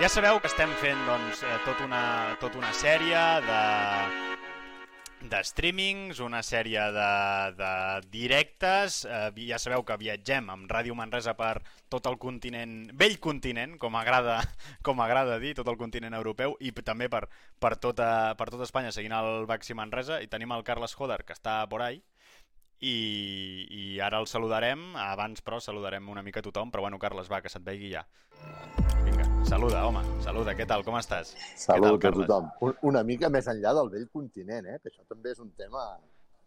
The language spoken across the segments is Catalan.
ja sabeu que estem fent doncs, eh, tot una, tot una sèrie de de streamings, una sèrie de, de directes. Eh, ja sabeu que viatgem amb Ràdio Manresa per tot el continent, vell continent, com agrada, com agrada dir, tot el continent europeu, i també per, per, tota, per tota Espanya, seguint el Baxi Manresa. I tenim el Carles Joder, que està por ahí, i, i ara el saludarem. Abans, però, saludarem una mica a tothom. Però bueno, Carles, va, que se't vegi ja. Vinga, saluda, home, saluda, què tal, com estàs? Salut tal, a tothom. Un- Una mica més enllà del vell continent, eh? que això també és un tema...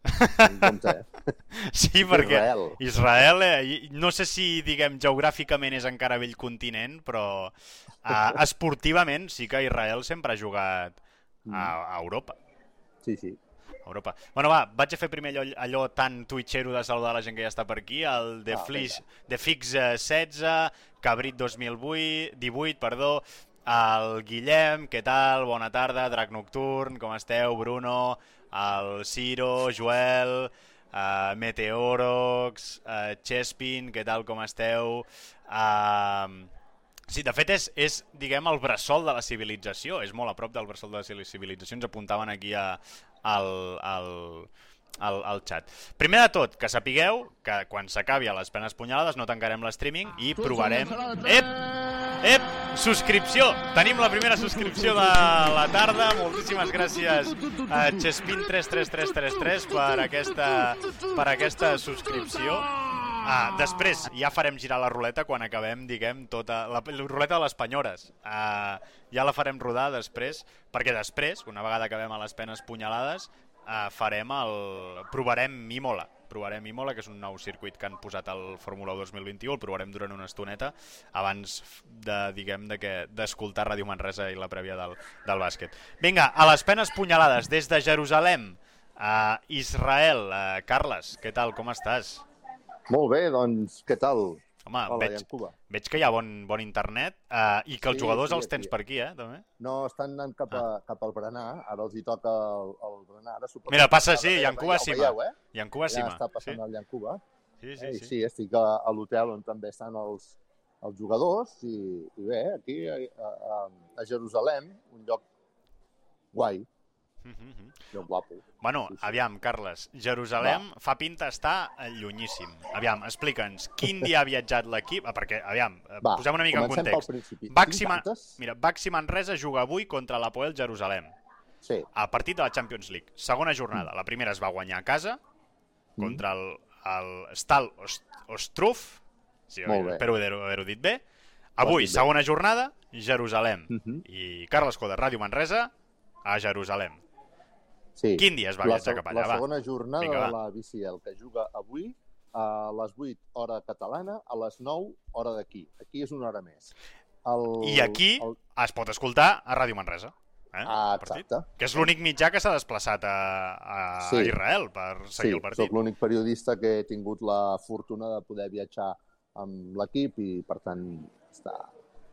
compte, eh? Sí, perquè Israel. Israel, eh, no sé si, diguem, geogràficament és encara vell continent, però eh, esportivament sí que Israel sempre ha jugat a, a Europa. Sí, sí. Europa. Bueno, va, vaig a fer primer allò, allò tan twitchero de saludar la gent que ja està per aquí, el de, Ah, Flix, de Fix eh, 16, Cabrit 2018, 18, perdó, el Guillem, què tal? Bona tarda, Drac Nocturn, com esteu? Bruno, el Ciro, Joel, uh, Meteorox, uh, Chespin, què tal, com esteu? Uh, Sí, de fet és, és, diguem, el bressol de la civilització, és molt a prop del bressol de la civilització, ens apuntaven aquí a, al, al, al, al xat. Primer de tot, que sapigueu que quan s'acabi a les penes punyalades no tancarem l'streaming i provarem... Ep! Ep! Subscripció! Tenim la primera subscripció de la tarda. Moltíssimes gràcies a Chespin33333 per aquesta, per aquesta subscripció. Ah, després ja farem girar la ruleta quan acabem, diguem, tota... La, la ruleta de les penyores. Ah, ja la farem rodar després, perquè després, una vegada acabem a les penes punyalades, ah, farem el... provarem Mimola. Provarem Imola, que és un nou circuit que han posat al Fórmula 1 2021, el provarem durant una estoneta abans de, diguem, de que d'escoltar Ràdio Manresa i la prèvia del, del bàsquet. Vinga, a les penes punyalades, des de Jerusalem, a Israel. Uh, Carles, què tal, com estàs? Molt bé, doncs, què tal? Home, Hola, veig, veig que hi ha bon, bon internet uh, i que els Sí, jugadors sí, els tens aquí. per aquí, eh, també. No, estan anant cap, a, cap al berenar, ara els hi toca el, el berenar. Ara Mira, passa, ja sí, Sima. Ja ho veieu, eh? I en Cuba Ja està passant sí? el Iancuba. Sí, Eh, sí, i sí. sí, estic a, a l'hotel on també estan els, els jugadors i, i bé, aquí a, a, a Jerusalem, un lloc guai, Mhm. lloc guapo. Bueno, aviam, Carles, Jerusalem fa pinta estar eh, llunyíssim. Aviam, explica'ns, quin dia ha viatjat l'equip? Ah, perquè, aviam, eh, Va, posem una mica en context. pel principi. Baxi, Tinc Ma... tantes? Mira, Baxi Manresa juga avui contra l'Apoel Jerusalem, Sí, a partit de la Champions League. Segona jornada, la primera es va guanyar a casa Mm. contra el, el Stal Ost- Ostruf, sí, Molt bé. espero haver-ho haver dit bé. Avui, dit bé. segona jornada, Jerusalem. Mhm. I Carles Coda, Ràdio Manresa, a Jerusalem. Sí. Quin dia es va viatjar cap allà? La Va. segona jornada Vinga, va. de la BCL, que juga avui a les 8 hora catalana, a les 9 hora d'aquí. Aquí és una hora més. El, I aquí El... es pot escoltar a Ràdio Manresa. Eh? Ah, exacte. Que és l'únic mitjà que s'ha desplaçat a, a Sí. Israel per seguir Sí, el partit. sóc l'únic periodista que he tingut la fortuna de poder viatjar amb l'equip i, per tant, està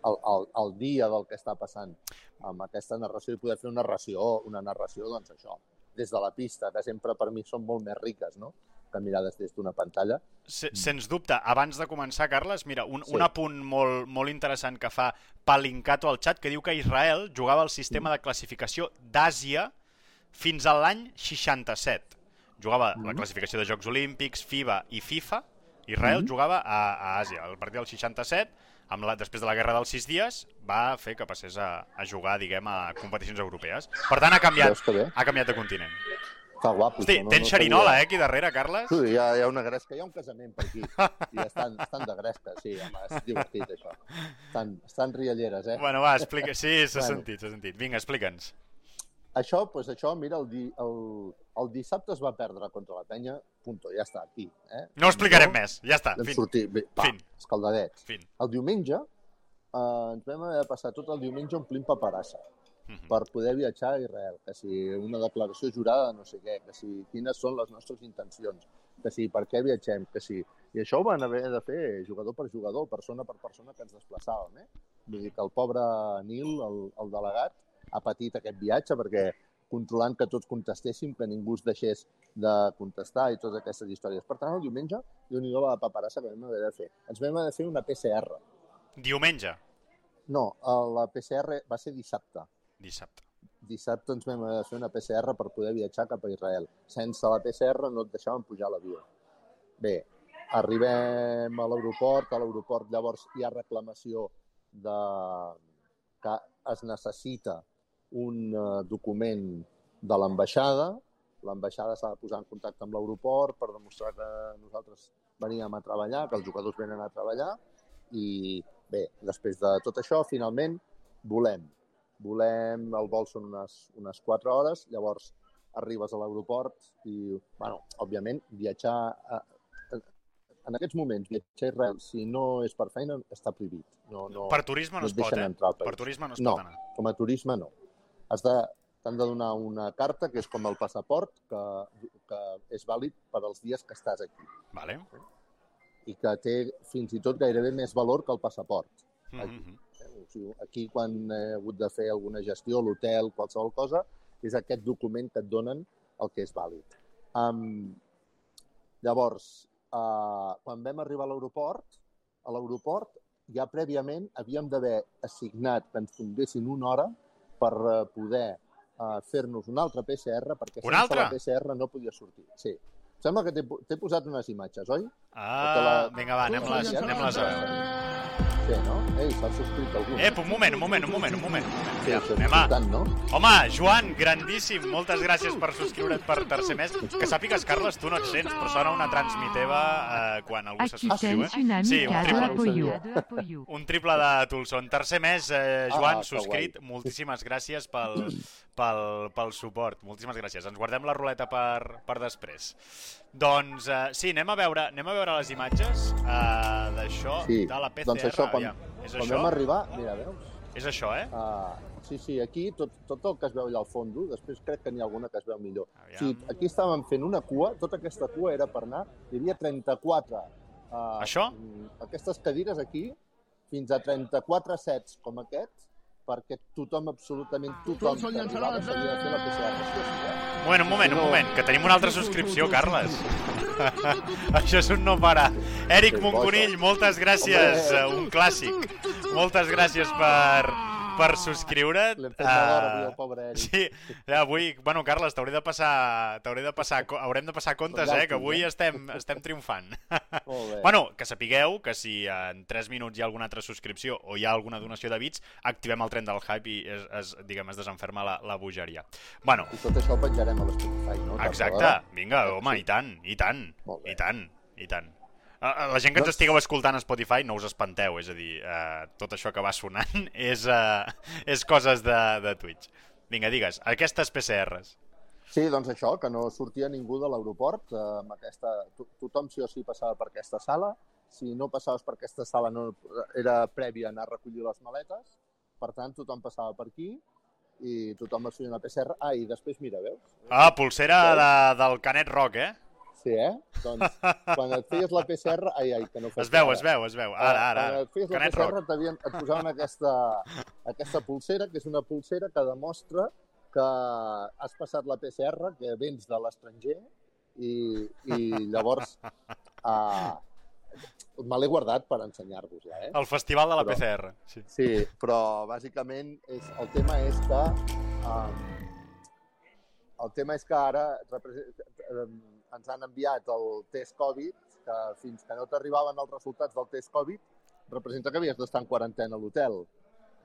al, al, al dia del que està passant amb aquesta narració i poder fer una narració, una narració, doncs això, des de la pista, que sempre per mi són molt més riques, no?, que mirades des d'una pantalla. Se, sens dubte, abans de començar, Carles, mira, un, Sí. un apunt molt, molt interessant que fa Palincato al xat, que diu que Israel jugava al sistema de classificació d'Àsia fins a l'any 67. Jugava la Mhm. classificació de Jocs Olímpics, FIBA i FIFA. Israel Mhm. jugava a, a Àsia. El partit del 67, amb la, després de la Guerra dels Sis Dies, va fer que passés a, a jugar, diguem, a competicions europees. Per tant, ha canviat, ha canviat de continent. Està guapo. Hosti, no, tens no xerinola, eh, aquí darrere, Carles? Sí, hi ha, hi ha una gresca, hi ha un casament per aquí. I estan, estan de gresca, sí, home, és divertit, això. Estan, estan rialleres, eh? Bueno, va, explica. Sí, s'ha Bueno. sentit, s'ha sentit. Vinga, explica'ns. Això, doncs això, mira, el, di, el, el dissabte es va perdre contra la penya, punto, ja està, aquí. Eh? No ho explicarem més, ja està, Vam fin. sortir, bé, pa, Fin. escaldadets. fin. El diumenge eh, ens vam haver de passar tot el diumenge omplint paperassa Mhm. per poder viatjar a Israel, que si una declaració jurada no sé què, que si quines són les nostres intencions, que si per què viatgem, que si... I això ho van haver de fer jugador per jugador, persona per persona que ens desplaçàvem. Eh? Vull dir que el pobre Nil, el, el delegat, ha patit aquest viatge perquè controlant que tots contestéssim, que ningú es deixés de contestar i totes aquestes històries. Per tant, el diumenge, déu nhi la paperassa que vam haver de fer. Ens vam haver de fer una PCR. Diumenge. No, la PCR va ser dissabte. Dissabte. Dissabte ens vam haver de fer una PCR per poder viatjar cap a Israel. Sense la PCR no et deixaven pujar a l'avió. Bé, arribem a l'aeroport, a l'aeroport llavors hi ha reclamació de que es necessita un eh, document de l'ambaixada, l'ambaixada s'ha de posar en contacte amb l'aeroport per demostrar que nosaltres veníem a treballar, que els jugadors venen a treballar, i bé, després de tot això, finalment, volem. Volem, el vol són unes, unes 4 hores, llavors arribes a l'aeroport i, bueno, òbviament, viatjar... A, en aquests moments, viatjar a Israel, si no és per feina, està prohibit. No, no, Per turisme no no es pot, eh? Per turisme no es No. pot anar. Com a turisme, no. Has de, t'han de donar una carta, que és com el passaport, que, que és vàlid per als dies que estàs aquí Vale. i que té fins i tot gairebé més valor que el passaport. Mm -hmm. O sigui, aquí, quan he hagut de fer alguna gestió, l'hotel, qualsevol cosa, és aquest document que et donen el que és vàlid. Um, llavors, uh, quan vam arribar a l'aeroport, a l'aeroport ja prèviament havíem d'haver assignat que ens donguessin una hora per uh, poder uh, fer-nos una altra PCR, perquè Una sense altra? la PCR no podia sortir. Sí. Sembla que t'he po- t'he posat unes imatges, oi? Ah, la- vinga, va, anem-les anem a veure. Sí, no? Ei, s'ha subscrit algú. Ep, un moment, un moment, un moment, un moment. Sí, Ja, és anem a... no? Home, Joan, grandíssim, moltes gràcies per subscriure't per tercer mes. Que sàpigues, Carles, tu no et sents, però sona una transmiteva eh, quan algú se subscriu, eh? Sí, un triple. Un triple de Tulson. Tercer mes, eh, Joan, Ah, subscrit. Moltíssimes gràcies pel, pel, pel suport. Moltíssimes gràcies. Ens guardem la ruleta per, per després. Doncs eh, sí, anem a veure, anem a veure les imatges eh, d'això, Sí, de la PCR. doncs això, quan, aviam. És quan això? vam arribar, mira, veus? És això, eh? Uh, sí, sí, aquí tot, tot el que es veu allà al fons, després crec que n'hi ha alguna que es veu millor. Aviam. Sí, aquí estàvem fent una cua, tota aquesta cua era per anar, hi havia 34. Uh, Això? Aquestes cadires aquí, fins a 34 sets com aquest, perquè tothom, absolutament tothom, la PCR. Això sí, eh? Un moment, un moment, un moment, que tenim una altra subscripció, Carles. Això és un no parar. Eric Monconill, moltes gràcies, eh, un clàssic. Moltes gràcies per, per subscriure't. L'hem fet Eh, avui, el pobre Eric. Sí, ja avui, bueno, Carles, t'hauré de passar, t'hauré de passar, haurem de passar comptes, eh, que avui estem, estem triomfant. Molt bé. Bueno, que sapigueu que si en 3 minuts hi ha alguna altra subscripció o hi ha alguna donació de bits, activem el tren del hype i es, es, diguem, es desenferma la, la bogeria. Bueno, I tot això ho penjarem a l'Spotify, no? Exacte, d'hora. vinga, home, i tant, i tant, i tant, i tant. La gent que ens estigueu escoltant a Spotify no us espanteu, és a dir, eh, tot això que va sonant és, eh, és coses de, de Twitch. Vinga, digues, aquestes PCRs. Sí, doncs això, que no sortia ningú de l'aeroport. eh, amb aquesta... to- Tothom sí o sí passava per aquesta sala. Si no passaves per aquesta sala no era prèvia anar a recollir les maletes. Per tant, tothom passava per aquí i tothom es feia una PCR. Ah, i després, mira, veus? Ah, pulsera de, del Canet Rock, eh? Sí, eh? Doncs quan et feies la PCR... Ai, ai, que no fas Es veu, ara. es veu, es veu. Ara, ara, Quan et feies la Canet PCR Rock. t'havien- et posaven aquesta, aquesta pulsera, que és una pulsera que demostra que has passat la PCR, que vens de l'estranger, i, i llavors uh, me l'he guardat per ensenyar-vos-la, eh? El festival de la Però- PCR. Sí. Sí, però bàsicament és, el tema és que um, el tema és que ara ens han enviat el test Covid, que fins que no t'arribaven els resultats del test Covid, representa que havies d'estar en quarantena a l'hotel.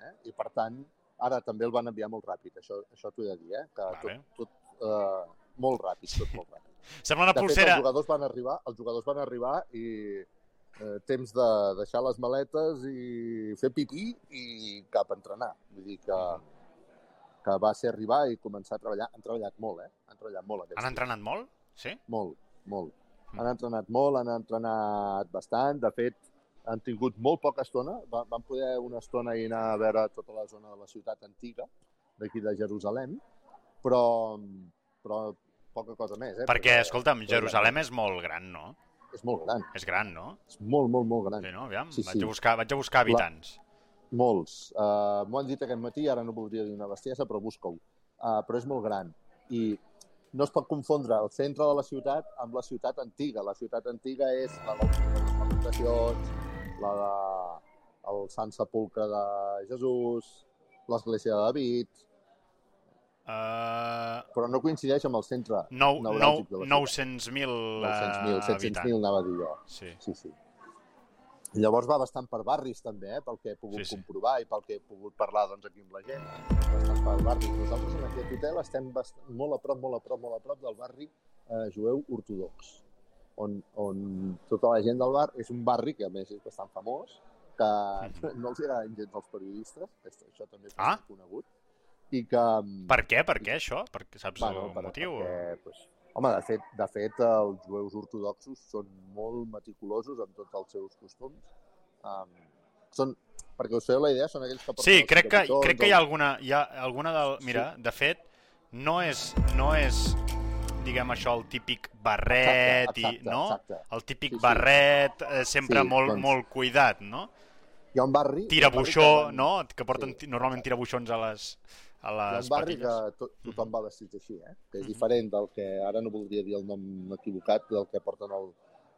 Eh? I per tant, ara també el van enviar molt ràpid, això, això t'ho he de dir, eh? que Vale. tot, tot uh, molt ràpid, tot molt ràpid. Sembla una De fet, pulsera... els jugadors van arribar, els jugadors van arribar i eh, temps de deixar les maletes i fer pipí i cap a entrenar. Vull dir que, que va ser arribar i començar a treballar. Han treballat molt, eh? Han treballat molt Han entrenat molt? Sí? Molt, molt. Mm. Han entrenat molt, han entrenat bastant. De fet, han tingut molt poca estona. Va- Van poder una estona ir anar a veure tota la zona de la ciutat antiga, d'aquí de Jerusalem, però, però poca cosa més. Eh? Perquè, escolta'm, Jerusalem és molt gran, no? És molt gran. És gran, no? És molt, molt, molt gran. Sí, no? Aviam, Sí, vaig, sí. a buscar, vaig a buscar habitants. Molts. Uh, M'ho han dit aquest matí, ara no voldria dir una bestiesa, però busca-ho. Uh, però és molt gran. I no es pot confondre el centre de la ciutat amb la ciutat antiga. La ciutat antiga és la de les habitacions, la de el Sant Sepulcre de Jesús, l'església de David, Uh, però no coincideix amb el centre nou, nou, neuràlgic de la ciutat. 900.000 900.000, uh, 700.000 anava a dir jo. Sí. Sí, sí. Llavors va bastant per barris també, eh? pel que he pogut Sí, sí, comprovar i pel que he pogut parlar doncs, aquí amb la gent. Bastant per barris. Nosaltres en aquest hotel estem bastant, molt a prop, molt a prop, molt a prop del barri eh, jueu ortodox, on, on tota la gent del bar és un barri que a més és bastant famós, que no els agraden gens els periodistes, això, això també és Ah. conegut, i que... Per què? Per què això? Per, saps Bueno, el per, motiu? perquè, pues, home, de fet, de fet, els jueus ortodoxos són molt meticulosos en tots els seus costums. Um, són, perquè us feu la idea, són aquells que Sí, crec que, capitons, crec que hi ha alguna... Hi ha alguna del... Mira, de fet, no és, no és diguem això, el típic barret, Exacte, exacte, i, no? exacte. El típic Sí, sí. barret, eh, sempre Sí, molt, doncs- molt cuidat, no? Hi ha un barri... Que van- no? Que porten Sí. normalment tirabuixons a les, a les un barri que patilles. to tothom va vestit així, eh? que és Mhm. diferent del que, ara no voldria dir el nom equivocat, del que porten al,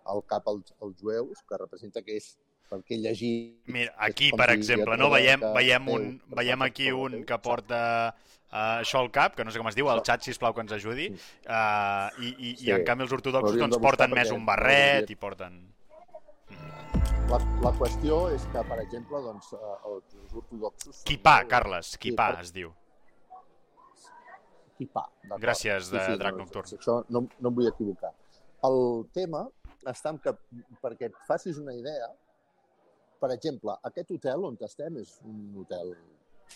al cap els, els jueus, que representa que és perquè llegir... Mira, aquí, per si exemple, no? Veiem, que veiem, un, veiem aquí el un que porta uh, això al cap, que no sé com es diu, el xat, sisplau, que ens ajudi, uh, i, i, Sí. i en canvi els ortodoxos doncs, porten més un barret i porten... La, la qüestió és que, per exemple, doncs, eh, els ortodoxos... molt- Carles, per- es diu. Quipà, d'acord. Gràcies, de Drac Nocturn. Això no, no em vull equivocar. El tema està en que, perquè et facis una idea, per exemple, aquest hotel on estem és un hotel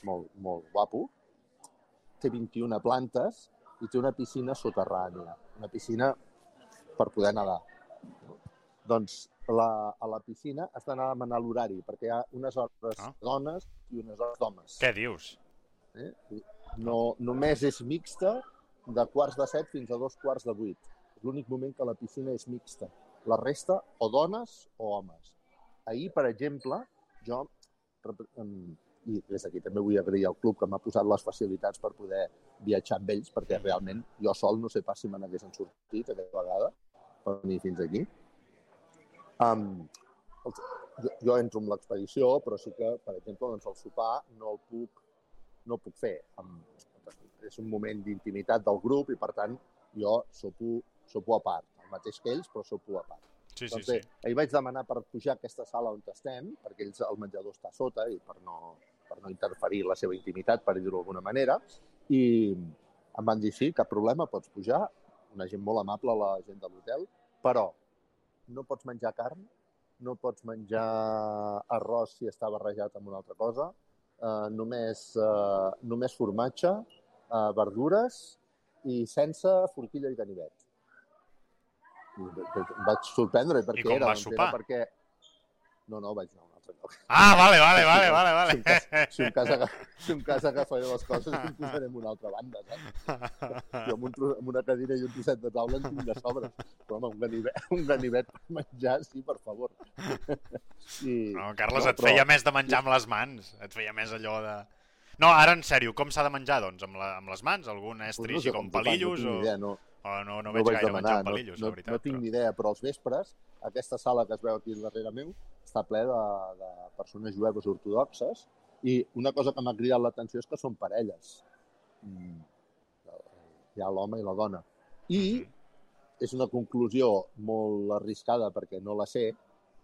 molt, molt guapo, té 21 plantes i té una piscina soterrània, una piscina per poder nedar. Doncs la, a la piscina has d'anar a demanar l'horari, perquè hi ha unes hores Ah. dones i unes hores d'homes. Què dius? Eh? No, només és mixta de quarts de set fins a dos quarts de vuit. És l'únic moment que la piscina és mixta. La resta, o dones o homes. Ahir, per exemple, jo, i des d'aquí també vull agrair al club que m'ha posat les facilitats per poder viatjar amb ells, perquè realment jo sol no sé pas si me n'haguessin sortit aquesta vegada per venir fins aquí. Um, jo, jo entro amb l'expedició, però sí que, per exemple, doncs el sopar no el puc, no puc fer. És un moment d'intimitat del grup i, per tant, jo sopo, sopo a part. El mateix que ells, però sopo a part. Sí, sí, doncs sí. bé, ahir vaig demanar per pujar a aquesta sala on estem, perquè ells el menjador està sota i per no, per no interferir la seva intimitat, per dir-ho d'alguna manera, i em van dir, sí, cap problema, pots pujar, una gent molt amable, la gent de l'hotel, però no pots menjar carn, no pots menjar arròs si està barrejat amb una altra cosa, eh, només, eh, només formatge, eh, verdures i sense forquilla i ganivet. I em vaig sorprendre per I com era. vas sopar? Era perquè... No, no, vaig anar Ah, vale, vale, vale, vale, Si vale. un cas, si un cas, si un cas agafaré les coses i em posaré en una altra banda, saps? Jo amb, un, amb una cadira i un trosset de taula en tinc de sobres. Però, home, un ganivet, un ganivet per menjar, sí, per favor. I, No, Carles, no, et feia més de menjar amb les mans. Et feia més allò de... No, ara en sèrio, com s'ha de menjar, doncs? Amb, la, amb les mans? Algun estri no així sé com Pan, palillos? No tinc o... idea, no, o no, no no veig gaire demanar, menjar amb no, palillos, no, la veritat. no tinc però... ni idea, però als vespres aquesta sala que es veu aquí darrere meu està ple de, de persones jueves ortodoxes i una cosa que m'ha cridat l'atenció és que són parelles. Mm, Hi ha l'home i la dona. I és una conclusió molt arriscada perquè no la sé,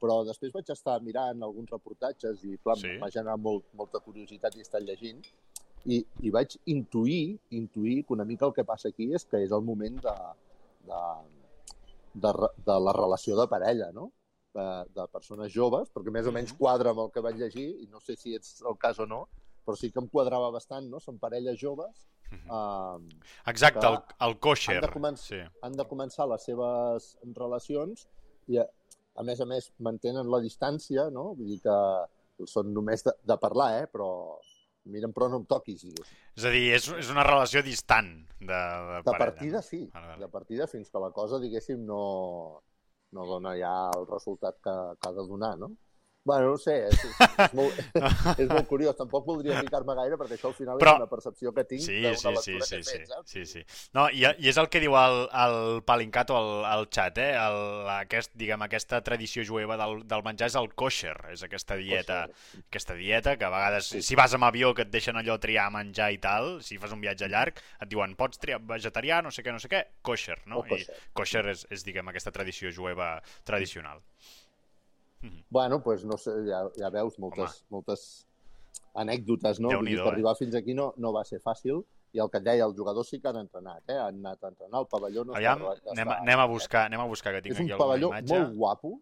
però després vaig estar mirant alguns reportatges i clar, Sí. m'ha generat molt, molta curiositat i estar llegint i, i vaig intuir, intuir que una mica el que passa aquí és que és el moment de, de, de, de la relació de parella, no? De, de persones joves, perquè més o menys Mhm. quadra amb el que vaig llegir, i no sé si és el cas o no, però sí que em quadrava bastant, no? Són parelles joves, eh, Exacte, el, el kosher. han de començar- Sí. han de començar les seves relacions i, a, a més a més, mantenen la distància, no? Vull dir que són només de, de parlar, eh? Però miren, però no em toquis, diguéssim. És a dir, és, és una relació distant de, de, De parella. partida, sí. De partida fins que la cosa, diguéssim, no, no dona ja el resultat que, que ha de donar, no? Bueno, no sé, és, és, és, molt, és molt curiós. Tampoc voldria ficar-me gaire perquè això al final Però... és una percepció que tinc Sí, d'una sí, sí, lectura sí, que he sí, fet, saps? sí, sí. No, i, i és el que diu el, el Palincato al, al xat, eh? El, aquest, diguem, aquesta tradició jueva del, del menjar és el kosher, és aquesta dieta, Kosher. aquesta dieta que a vegades, Sí. si vas amb avió que et deixen allò triar menjar i tal, si fas un viatge llarg, et diuen pots triar vegetarià, no sé què, no sé què, kosher, no? O kosher. I kosher és, és, diguem, aquesta tradició jueva tradicional. Bueno, doncs pues, no sé, ja, ja veus moltes, moltes anècdotes, no? Vull dir eh? arribar fins aquí no, no va ser fàcil i el que et deia, els jugadors sí que han entrenat, eh? Han anat a entrenar, el pavelló no Aviam, està... anem, a- anem a buscar, anem a buscar que tinc És un aquí alguna pavelló imatge. molt guapo.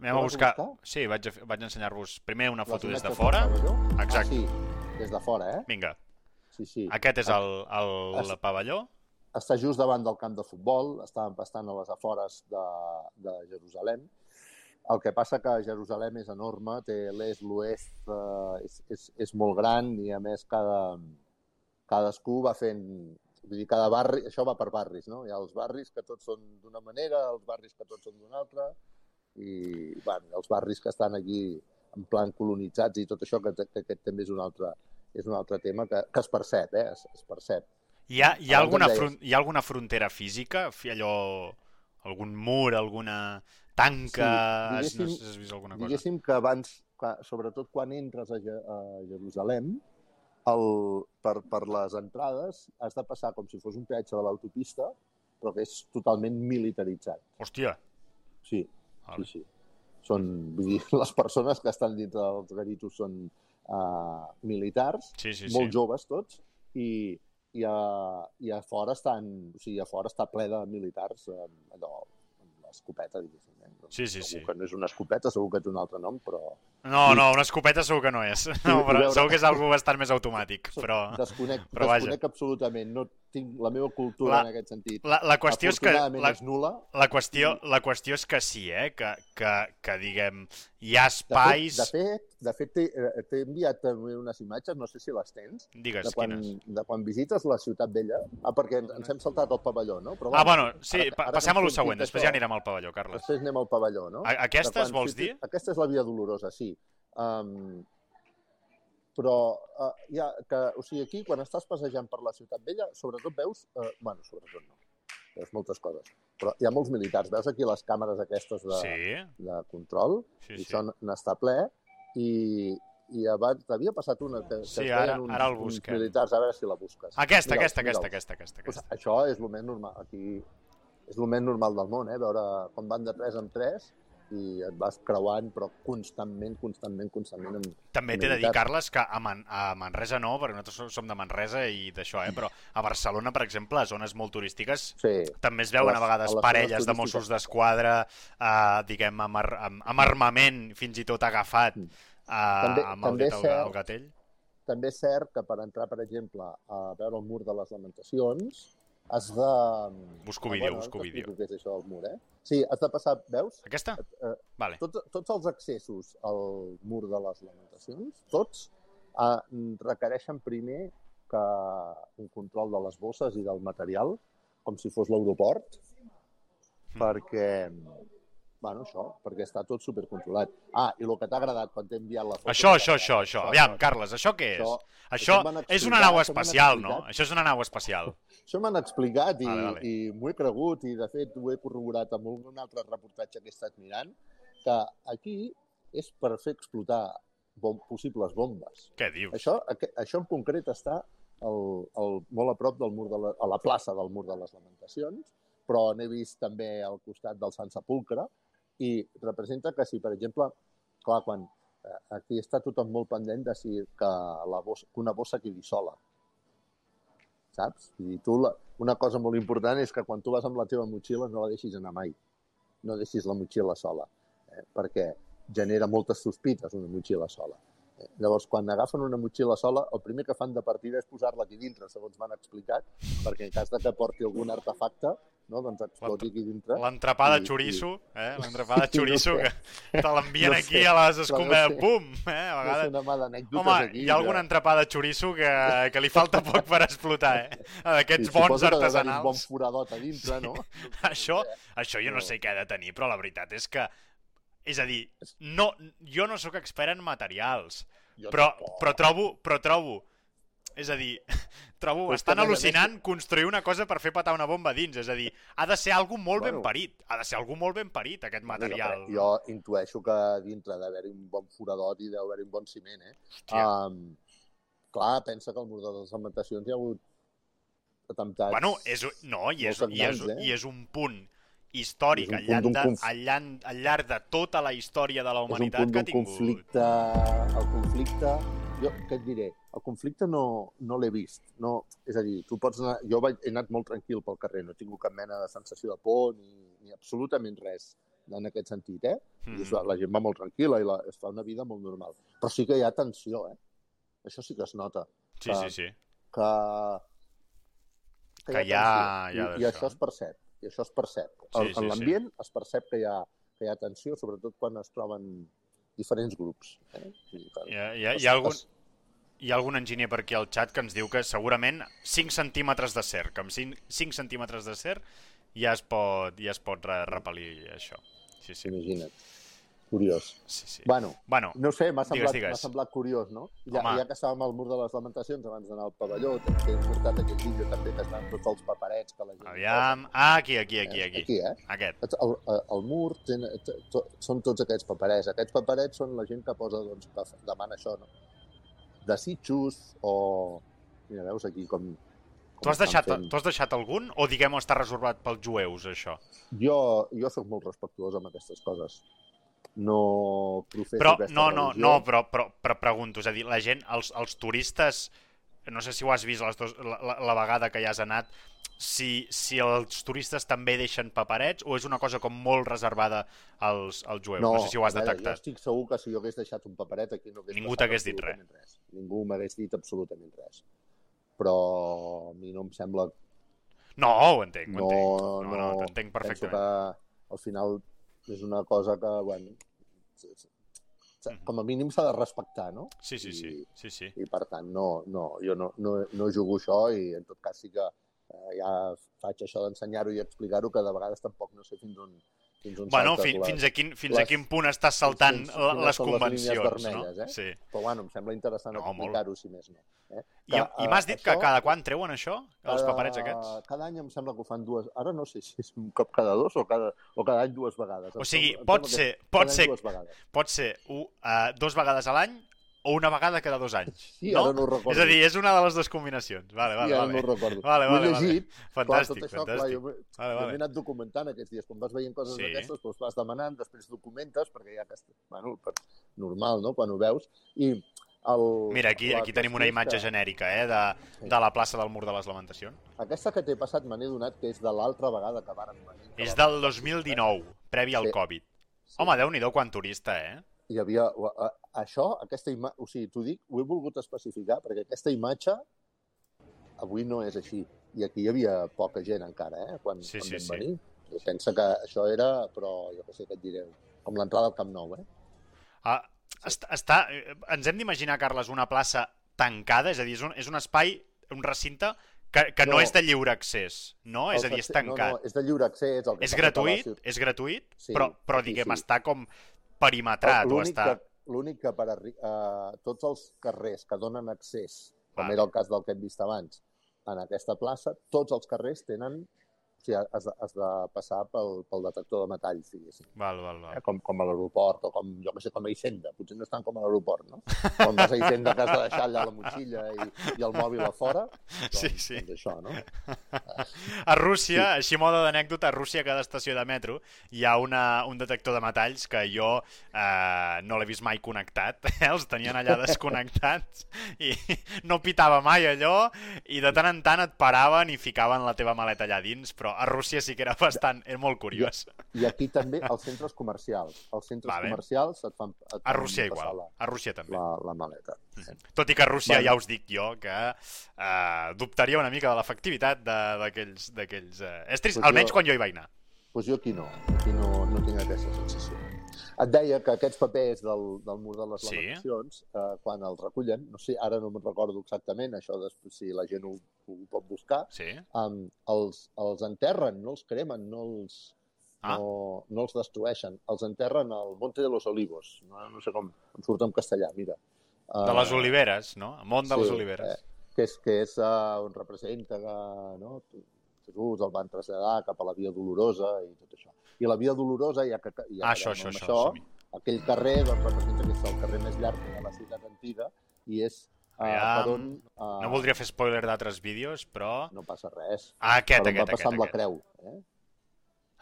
Anem a buscar... buscar? Sí, vaig, vaig ensenyar-vos primer una foto des de fora. pavelló. Exacte. Ah, sí, des de fora, eh? Vinga, Sí, sí. aquest és el, el, el Es- pavelló. Està just davant del camp de futbol, està bastant a les afores de, de Jerusalem. El que passa que Jerusalem és enorme, té l'est, l'oest, eh, és, és, és molt gran i a més cada, cadascú va fent... Vull dir, cada barri, això va per barris, no? Hi ha els barris que tots són d'una manera, els barris que tots són d'una altra, i bueno, els barris que estan aquí en plan colonitzats i tot això, que, que aquest també és un altre, és un altre tema que, que es percep, eh? Es, es percep. Hi ha, hi, ha Abans alguna fron hi ha alguna frontera física? Fi- Allò... Algun mur, alguna tanca... Sí, no sé si has vist alguna cosa. Diguéssim que abans, que- sobretot quan entres a, Je- a Jerusalem, el, per, per les entrades has de passar com si fos un peatge de l'autopista, però que és totalment militaritzat. Hòstia, Sí, Vale. sí, sí. Són, vull dir, les persones que estan dintre dels garitos són uh, militars, sí, sí, molt sí. joves tots, i, i, a, i a fora estan, o sigui, a fora està ple de militars, eh, allò, amb l'escopeta, diguéssim. Eh? Sí, sí, segur sí. que no és una escopeta, segur que té un altre nom, però No, no, una escopeta segur que no és. No, però veure- segur que és algú bastant més automàtic. Però desconec, però vaja. desconec absolutament. No tinc la meva cultura La- en aquest sentit. la, la qüestió és que... La, és nul·la. la, qüestió, la qüestió és que sí, eh? Que, que, que diguem, hi ha De fet, espais... de fet, de fet t'he eh, t'he enviat també unes imatges, no sé si les tens, Digues, de quan, quines? de quan visites la Ciutat Vella. Ah, perquè ens, ens hem saltat el pavelló, no? Però, Ah, bueno, sí, ara- ara passem a lo següent, després ja anirem al pavelló, Carles. Després anem al pavelló, no? A- Aquestes, quan vols dir? surti- Aquesta és la Via Dolorosa, sí. Um, però uh, ja, que, o sigui, aquí, quan estàs passejant per la Ciutat Vella, sobretot veus... Uh, bueno, sobretot no. Veus moltes coses. Però hi ha molts militars. Veus aquí les càmeres aquestes de, Sí, de control, sí, i sí. això n'està ple, i, i abans t'havia passat una que, que Sí, ara- uns, ara el uns busquem. militars, a veure si la busques. Aquesta, Mira'ls, aquesta, aquesta, mira'ls. aquesta, aquesta, Pues aquesta. això és el més normal. Aquí és el més normal del món, eh? veure com van de 3 en 3 i et vas creuant, però constantment, constantment, constantment. Amb... També t'he de dir. Carles, que a, Man a Manresa no, perquè nosaltres som- de Manresa i d'això, eh? però a Barcelona, per exemple, a zones molt turístiques, Sí, també es veuen A a les- vegades a les parelles de. Mossos d'Esquadra, eh, diguem, amb, ar amb, amb armament fins i tot agafat Mm. eh, També- amb el, també dit al gatell. també és cert que per entrar, per exemple, a veure el mur de les lamentacions, has de... Busco Ah, vídeo, bueno, busco vídeo. Què és això del mur, eh? Sí, has de passar, veus? Aquesta? Eh, Vale. tots, tots els accessos al mur de les lamentacions, tots, eh, requereixen primer que un control de les bosses i del material, com si fos l'aeroport, Mm. perquè, bueno, això, perquè està tot supercontrolat. Ah, i el que t'ha agradat quan t'he enviat la foto... Això, això, això, això. Aviam, Carles, això què és? Això, Això van és una explicar, nau espacial, no? Això és una nau espacial. això m'han explicat i, Vale, vale. i m'ho he cregut i, de fet, ho he corroborat amb un altre reportatge que he estat mirant, que aquí és per fer explotar bom possibles bombes. Què dius? Això, això en concret està al, al, molt a prop del mur de la, a la plaça del mur de les lamentacions, però n'he vist també al costat del Sant Sepulcre i representa que si, per exemple, clar, quan eh, aquí està tothom molt pendent de si que, la bossa, que una bossa quedi sola. Saps? I tu, la, una cosa molt important és que quan tu vas amb la teva motxilla no la deixis anar mai. No deixis la motxilla sola, eh? perquè genera moltes sospites una motxilla sola. Eh, Llavors, quan agafen una motxilla sola, el primer que fan de partida és posar-la aquí dintre, segons m'han explicat, perquè en cas de que porti algun artefacte, no, doncs exploti aquí dintre. L'entrepà de I- xoriço, eh? L'entrepà de Sí, no xoriço sé. que te l'envien No aquí sé, a les escombres, no sé. pum! Eh? A No sé vegades... una mà Home, aquí. hi ha algun que- entrepà de xoriço que, que li falta poc per explotar, eh? D'aquests Sí, bons d'haver-hi un artesanals. bon foradot a dintre, no? Això, això jo no No. sé què ha de tenir, però la veritat és que És a dir, no, jo no sóc expert en materials, Jo però, tampoc. però trobo, però trobo, és a dir, trobo és bastant al·lucinant construir una cosa per fer patar una bomba dins, és a dir, ha de ser algú molt ben Bueno. parit, ha de ser algú molt ben parit, aquest material. Jo, jo intueixo que dintre d'haver-hi un bon foradot i d'haver-hi un bon ciment, eh? Hòstia. Um, clar, pensa que al mur de les lamentacions hi ha hagut atemptats... Bueno, és, no, i és, i, és, eh? i és un punt històric És un al punt llarg, d'un de, conf- al, llarg, al llarg de tota la història de la és un humanitat punt que ha d'un tingut. conflicte... El conflicte... Jo què et diré? El conflicte no, no l'he vist. No, és a dir, tu pots anar... Jo vaig, he anat molt tranquil pel carrer, no he tingut cap mena de sensació de por ni, ni absolutament res en aquest sentit, eh? Mm. Mm. La gent va molt tranquil·la i la, es fa una vida molt normal. Però sí que hi ha tensió, eh? Això sí que es nota. Sí, sí, sí. que, Que hi ha- tensió. hi ha I, I això es percep. I això es percep. Sí, en sí, en l'ambient es percep que hi, ha, que hi ha tensió, sobretot quan es troben diferents grups. Eh? Que Hi ha, hi, ha, hi, ha algun, es- hi ha algun enginyer per aquí al xat que ens diu que segurament 5 centímetres de que amb 5, 5 centímetres de cer ja es pot, ja es pot re repel·lir això. Sí, sí. Imagina't. Curiós. sí, sí. Bueno, Bueno, no sé, m'ha semblat, digues. semblat curiós, no? Ja, Home. ja que estàvem al mur de les lamentacions abans d'anar al pavelló, t'he portat aquell vídeo també que estan tots els paperets que la gent... aviam... Ah, aquí, aquí, aquí, Eh, aquí. Aquí, eh? Aquest. El, el, el mur ten, t- to, són tots aquests paperets. Aquests paperets són la gent que posa, doncs, que demana això, no? Desitjos o... Mira, veus aquí com... com Tu has, deixat, fent. tu has deixat algun o diguem està reservat pels jueus, això? Jo, jo sóc molt respectuós amb aquestes coses. No professo Però, aquesta no, no, religió. no, però, però, però pregunto, és a dir, la gent, els, els turistes, no sé si ho has vist les dos, la, la, la vegada que ja has anat, si, si els turistes també deixen paperets o és una cosa com molt reservada als, als jueus? No, no sé si ho has veure, detectat. Jo estic segur que si jo hagués deixat un paperet aquí no hagués Ningú t'hagués dit absolutament res. Ningú m'hagués dit absolutament res. Però a mi no em sembla No, ho entenc, ho no, entenc. No, no, no, t'entenc penso perfectament. que al final és una cosa que, bueno. Com a mínim s'ha de respectar, no? Sí, sí, sí, I, sí, sí. i per tant, no, no, jo no, no, no jugo això i en tot cas sí que eh, ja faig això d'ensenyar-ho i explicar-ho, que de vegades tampoc no sé fins on, fins on Bueno, saltes fi, les- fins, a quin, fins a les- quin punt estàs saltant fins- quines les les convencions, vermelles, no? eh? Sí. Però bueno, em sembla interessant No, explicar-ho, si més no. Eh? I, Que, I m'has eh, dit que això- cada quan treuen això, els cada- paperets aquests? Cada any em sembla que ho fan dues... Ara no sé si és un cop cada dos o cada, o cada any dues vegades. O sigui, em pot que ser, pot ser, Dues vegades. pot ser uh, dos vegades a l'any o una vegada cada dos anys. Sí, no? ara no ho recordo. És a dir, és una de les dues combinacions. Vale, vale, sí, ara vale. no ho recordo. Vale, vale, vale. llegit, Fantàstic, clar, tot això, fantàstic. Clar, jo, Vale, jo vale. m'he anat documentant aquests dies. Quan vas veient coses Sí. d'aquestes, doncs vas demanant, després documentes, perquè ja que... Bueno, per, normal, no?, quan ho veus. I el, Mira, aquí, aquí tenim una imatge que genèrica, eh, de, de la plaça del Mur de les Lamentacions. Aquesta que t'he passat me n'he donat que és de l'altra vegada que varen venir. que És del 2019, previ al Sí. Covid. Sí. Home, déu-n'hi-do quan turista, eh? Hi havia... Això, aquesta imatge... O sigui, t'ho dic, ho he volgut especificar, perquè aquesta imatge avui no és així. I aquí hi havia poca gent encara, eh? Quan, Sí, quan sí, vam sí. venir. Jo penso que això era, però jo què sé què et diré, com l'entrada al Camp Nou, eh? Ah, està, està, ens hem d'imaginar, Carles, una plaça tancada, és a dir, és un, és un espai, un recinte que, que no. No. és de lliure accés, no? És a dir, és tancat. No, no, és de lliure accés. El que és la gratuït, és gratuït, Sí, però, però sí, diguem, sí. està com perimetrat o està... l'únic que per eh, tots els carrers que donen accés, com Vale. era el cas del que hem vist abans, en aquesta plaça, tots els carrers tenen... Sigui, has de, has de passar pel, pel detector de metalls, diguéssim. Val, val, val. Eh? Com, com a l'aeroport, o com, jo que sé, com a Hisenda. Potser no estan com a l'aeroport, no? Quan vas a Hisenda que has de deixar allà la motxilla i, i el mòbil a fora, doncs, Sí, sí. doncs això, no? A Rússia, sí. així a mode d'anècdota, a Rússia a cada estació de metro hi ha una, un detector de metalls que jo eh, no l'he vist mai connectat, eh? els tenien allà desconnectats i no pitava mai allò i de tant en tant et paraven i ficaven la teva maleta allà dins, però a Rússia sí que era bastant, era molt curiós. I aquí també els centres comercials. Els centres Vale. comercials et fan, et A fan Rússia passar igual, a Rússia també. La, la, la maleta. Tot i que a Rússia Bueno. ja us dic jo que eh, dubtaria una mica de l'efectivitat d'aquells eh, estris, Pues almenys jo- quan jo hi vaig anar. Doncs pues jo aquí no. Aquí no, no tinc aquesta sensació. Et deia que aquests papers del, del mur de les Sí. lamentacions, eh, quan els recullen, no sé, ara no me'n recordo exactament, això després si la gent ho, ho pot buscar, Sí? um, els, els enterren, no els cremen, no els... Ah. no, no els destrueixen. Els enterren al Monte de los Olivos. No, no sé com em surt en castellà, mira. De les Eh, oliveres, no? Món de les sí, oliveres. eh, que és, que és uh, on representa que no? Jesús el van traslladar cap a la Via Dolorosa i tot això. I la Via Dolorosa, ja que ja ah, això, això, això. som-hi. aquell carrer doncs, representa que és el carrer més llarg de la ciutat antiga i és uh, Aviam. per on... Uh, No voldria fer spoiler d'altres vídeos, però... No passa res. Ah, aquest, per on aquest, va passar aquest, amb la creu. Eh?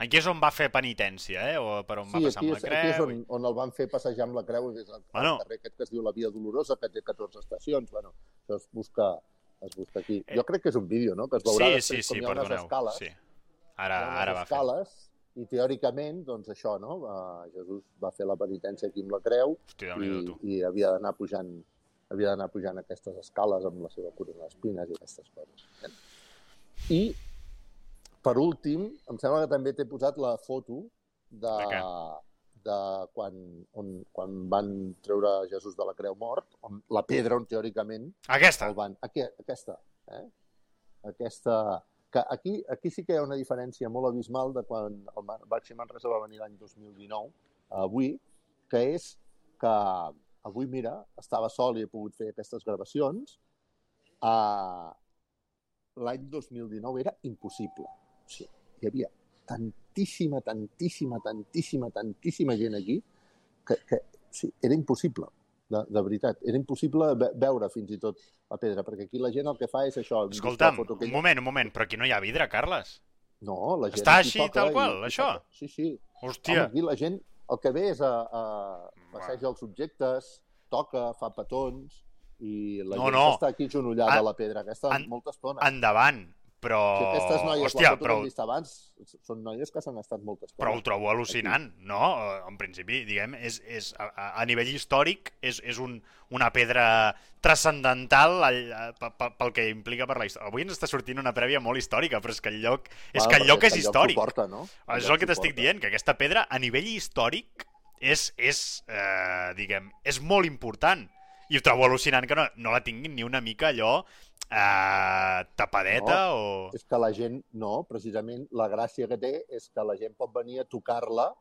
Aquí és on va fer penitència, eh? O per on va Sí, passar aquí amb és, la aquí és creu. on, on el van fer passejar amb la creu, és el, Bueno. el carrer aquest que es diu la Via Dolorosa, que té 14 estacions. Bueno, això es busca, es busca aquí. Eh. Jo crec que és un vídeo, no?, que es veurà Sí, després sí, sí, com hi ha unes perdoneu. escales. Sí. Ara, unes ara va fer. I teòricament, doncs això, no?, uh, Jesús va fer la penitència aquí amb la creu Hosti, déu i, tu. i havia d'anar pujant havia d'anar pujant aquestes escales amb la seva corona d'espines i aquestes coses. Eh? I, per últim, em sembla que també t'he posat la foto de, De de quan, on, quan van treure Jesús de la creu mort, on, la pedra on teòricament Aquesta. el van... Aquí, aquesta, eh? Aquesta... Que aquí, aquí sí que hi ha una diferència molt abismal de quan el Baxi Manresa va venir l'any 2019 a avui, que és que avui, mira, estava sol i he pogut fer aquestes gravacions. Uh, L'any 2019 era impossible. O sigui, hi havia tantíssima, tantíssima, tantíssima, tantíssima gent aquí que, que sí, era impossible, de, de veritat. Era impossible ve veure fins i tot la pedra, perquè aquí la gent el que fa és això. Escolta'm, foto un aquella- moment, un moment, però aquí no hi ha vidre, Carles. No, la gent Està així, tal i- qual, i això? toca. Sí, sí. Hòstia, Home, aquí la gent el que ve és a, a passejar els objectes, toca, fa petons, i la No, gent no. està aquí genollada En- a la pedra, aquesta en- molta estona. endavant, però... Si aquestes noies, Hòstia, foto però, vist abans, són noies que s'han estat molta estona. però ho trobo al·lucinant, no? Eh, En principi, diguem, és, és, a, a- nivell històric és, és un, una pedra transcendental al- a- pe- pe- pel que implica per la història. Avui ens està sortint una prèvia molt històrica, però és que el lloc, és Bueno, que el lloc és històric. Suporta, no? És el que t'estic dient, que aquesta pedra, a nivell històric, és, és eh, diguem, és molt important. I ho trobo al·lucinant que no, no la tinguin ni una mica allò eh, tapadeta no. o... És que la gent, no, precisament la gràcia que té és que la gent pot venir a tocar-la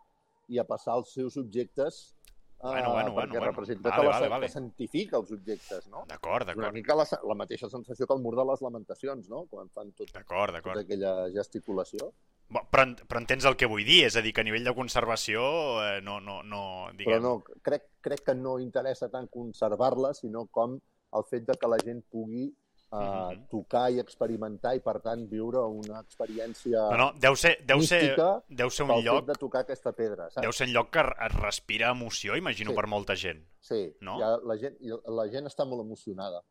i a passar els seus objectes eh, Bueno, bueno, perquè bueno, bueno. representa Vale, que, la, vale, vale. que santifica els objectes, no? D'acord, És una d'acord, mica la, la mateixa sensació que el mur de les lamentacions, no? Quan fan tot, d'acord, tota d'acord. aquella gesticulació. Bo, Però, però entens el que vull dir, és a dir, que a nivell de conservació eh, no, no, no, Però diguem... no, crec, crec que no interessa tant conservar-la, sinó com el fet de que la gent pugui uh, Mhm. tocar i experimentar i, per tant, viure una experiència no, no, deu ser, deu ser, deu ser un lloc de tocar aquesta pedra, saps? deu ser un lloc que es respira emoció, imagino, Sí. per molta gent. Sí, No? ja la, gent, la gent està molt emocionada.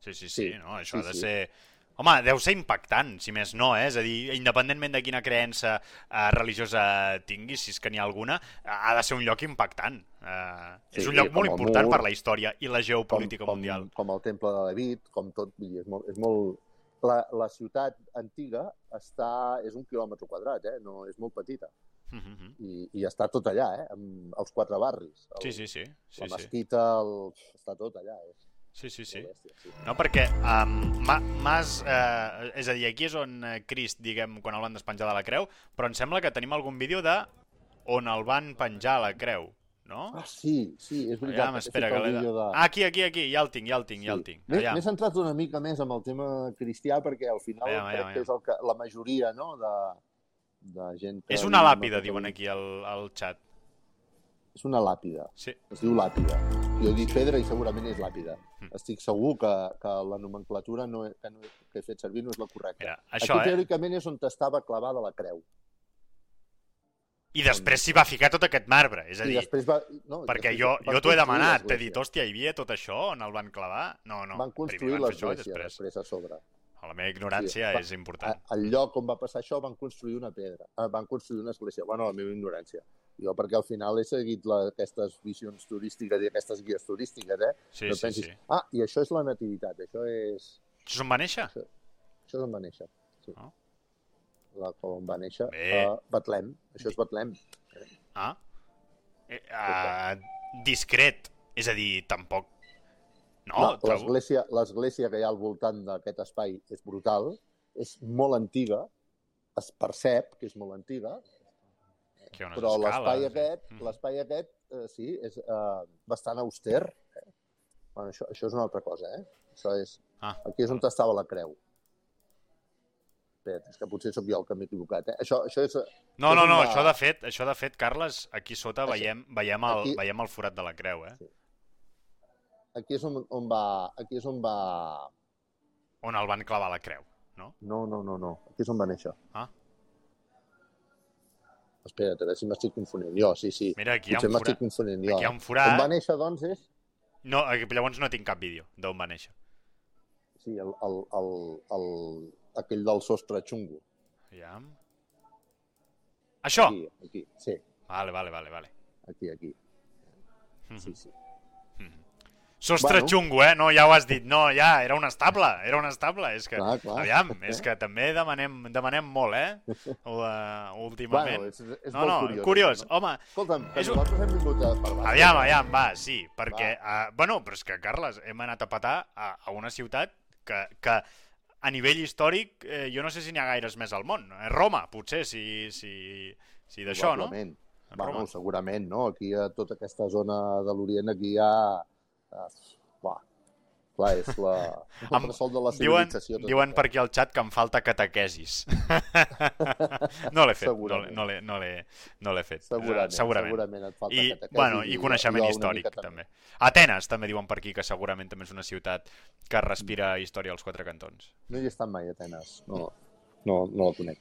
Sí, sí, sí, Sí, no? Això sí, ha de sí. Home, deu ser impactant, si més no, eh? És a dir, independentment de quina creença eh, religiosa tinguis, si és que n'hi ha alguna, eh, ha de ser un lloc impactant. Eh, Sí, és un lloc com molt important mur, per la història i la geopolítica com, mundial. Com, com el temple de David, com tot, és molt... És molt... La, la ciutat antiga està, és un quilòmetre quadrat, eh? no, és molt petita. Mm -hmm. I, i està tot allà, eh? amb els quatre barris. El, Sí, sí, sí. sí, la mesquita, el... està tot allà. És sí, sí, sí. sí. No, perquè um, Mas, eh, és a dir, aquí és on eh, Crist, diguem, quan el van despenjar de la creu, però em sembla que tenim algun vídeo de on el van penjar a la creu, no? Ah, sí, sí, és veritat. He espera, que de... de... Ah, aquí, aquí, aquí, ja el tinc, ja el tinc, ja el tinc. M'he centrat una mica més amb el tema cristià perquè al final Aviam, crec aviam, que és el que, la majoria no, de, de gent que... És una làpida, diuen aquí al, al xat. És una làpida. Sí. Es diu làpida. Jo he dit pedra i segurament és làpida. Mm. Estic segur que, que la nomenclatura no, he- que, no, he- que he fet servir no és la correcta. Mira, això, Aquí eh? teòricament és on estava clavada la creu. I després s'hi va ficar tot aquest marbre, és a I dir, després va... No, perquè després jo, jo t'ho he demanat, t'he dit, hòstia, hi havia tot això on el van clavar? No, no, Van construir i l'església després... després a sobre. La meva ignorància Sí, va- és important. Al lloc on va passar això van construir una pedra, eh, van construir una església. Bueno, la meva ignorància. Jo perquè al final he seguit la, aquestes visions turístiques i aquestes guies turístiques, eh? Sí, no sí, pensis, sí. ah, i això és la nativitat, això és... Això és on va néixer? Això és on va néixer. Sí. Ah. La, on va néixer, Bé. a Betlem. Això és Betlem. Ah? Eh, uh, discret. És a dir, tampoc... No, No, l'església que hi ha al voltant d'aquest espai és brutal, és molt antiga, es percep que és molt antiga, Però l'espai aquest, eh? Mhm. l'espai aquest, eh, sí, és eh, bastant auster. Eh? Bueno, això, això és una altra cosa, eh? Això és... Ah. Aquí és on estava la creu. Espera, és que potser sóc jo el que m'he equivocat, eh? Això, això és... No, és no, un no, va- això de fet, això de fet, Carles, aquí sota Això- veiem, veiem, el, aquí- veiem el forat de la creu, eh? Aquí és on, on va... Aquí és on va... On el van clavar la creu, no? No, no, no, no. Aquí és on va néixer. Ah. Espera't, a veure si m'estic confonent jo. Sí, sí. Mira, aquí hi ha Potser un forat. confonent jo. Aquí hi ha un On forat. va néixer, doncs, és... No, eh, llavors no tinc cap vídeo d'on va néixer. Sí, el, el, el, el, aquell del sostre xungo. Aviam. Això? Aquí, aquí. Sí, Vale, vale, vale, vale. aquí, aquí. Mhm. Sí, sí. Sostre Bueno. xungo, eh? No, ja ho has dit. No, ja, era un estable, era un estable. És que, Clar, clar. aviam, és que també demanem, demanem molt, eh? Uh, últimament. Bueno, és, és no, molt no, curiós. curiós. això, No? Home, Escolta'm, que és un- nosaltres hem vingut a parlar. aviam, aviam, va, sí, perquè... Uh, bueno, però és que, Carles, hem anat a petar a, a una ciutat que, que a nivell històric eh, jo no sé si n'hi ha gaires més al món. Eh, Roma, potser, si, si, si d'això, no? Probablement. Bueno, segurament, no? Aquí a tota aquesta zona de l'Orient, aquí hi ha... Clar, és la, el Em- bressol de la Diuen, civilització. diuen això. per aquí al xat que em falta catequesis. no l'he fet, no l'he- Segurament. no l'he no no l'he fet. Segurament, segurament. segurament et falta I, catequesi bueno, i coneixement una històric, mica també. Atenes, també diuen per aquí, que segurament també és una ciutat que respira història als quatre cantons. No hi he estat mai Atenes, no, no, no la conec.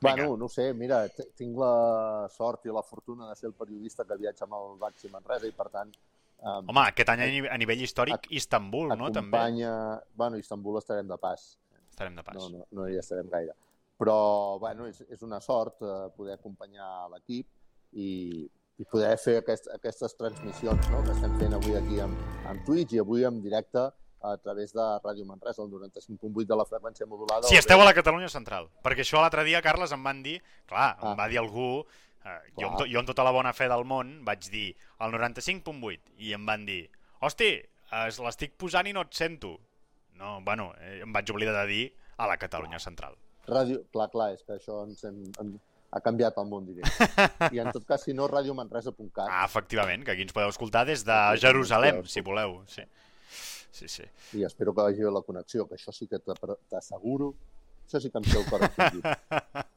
Vinga. Bueno, no sé, mira, tinc la sort i la fortuna de ser el periodista que viatja amb el Baxi Manresa i, per tant, um, Home, aquest any a ni- a nivell històric, Istanbul, no? També acompanya... Bueno, a Istanbul estarem de pas, estarem de pas. no, no, no hi estarem gaire. Però, bueno, és, és una sort eh, poder acompanyar l'equip i, i poder fer aquest, aquestes transmissions no? que estem fent avui aquí amb, amb Twitch i avui en directe a través de Ràdio Manresa, el 95.8 de la freqüència modulada. Si esteu a la Catalunya Central. Perquè això l'altre dia, Carles, em van dir... Clar, Ah. em va dir algú... Eh, jo, amb to, jo amb tota la bona fe del món vaig dir el 95.8 i em van dir hosti, es- l'estic posant i no et sento. No, bueno, eh, em vaig oblidar de dir a la Catalunya Central. Ràdio... Clar, clar, és que això ens hem, en, ha canviat el món, diré. I en tot cas, si no, radiomanresa.cat. Ah, efectivament, que aquí ens podeu escoltar des de Jerusalem, si voleu. Sí, sí. sí. I espero que vagi bé la connexió, que això sí que t'asseguro... Això sí que em té el cor encongit.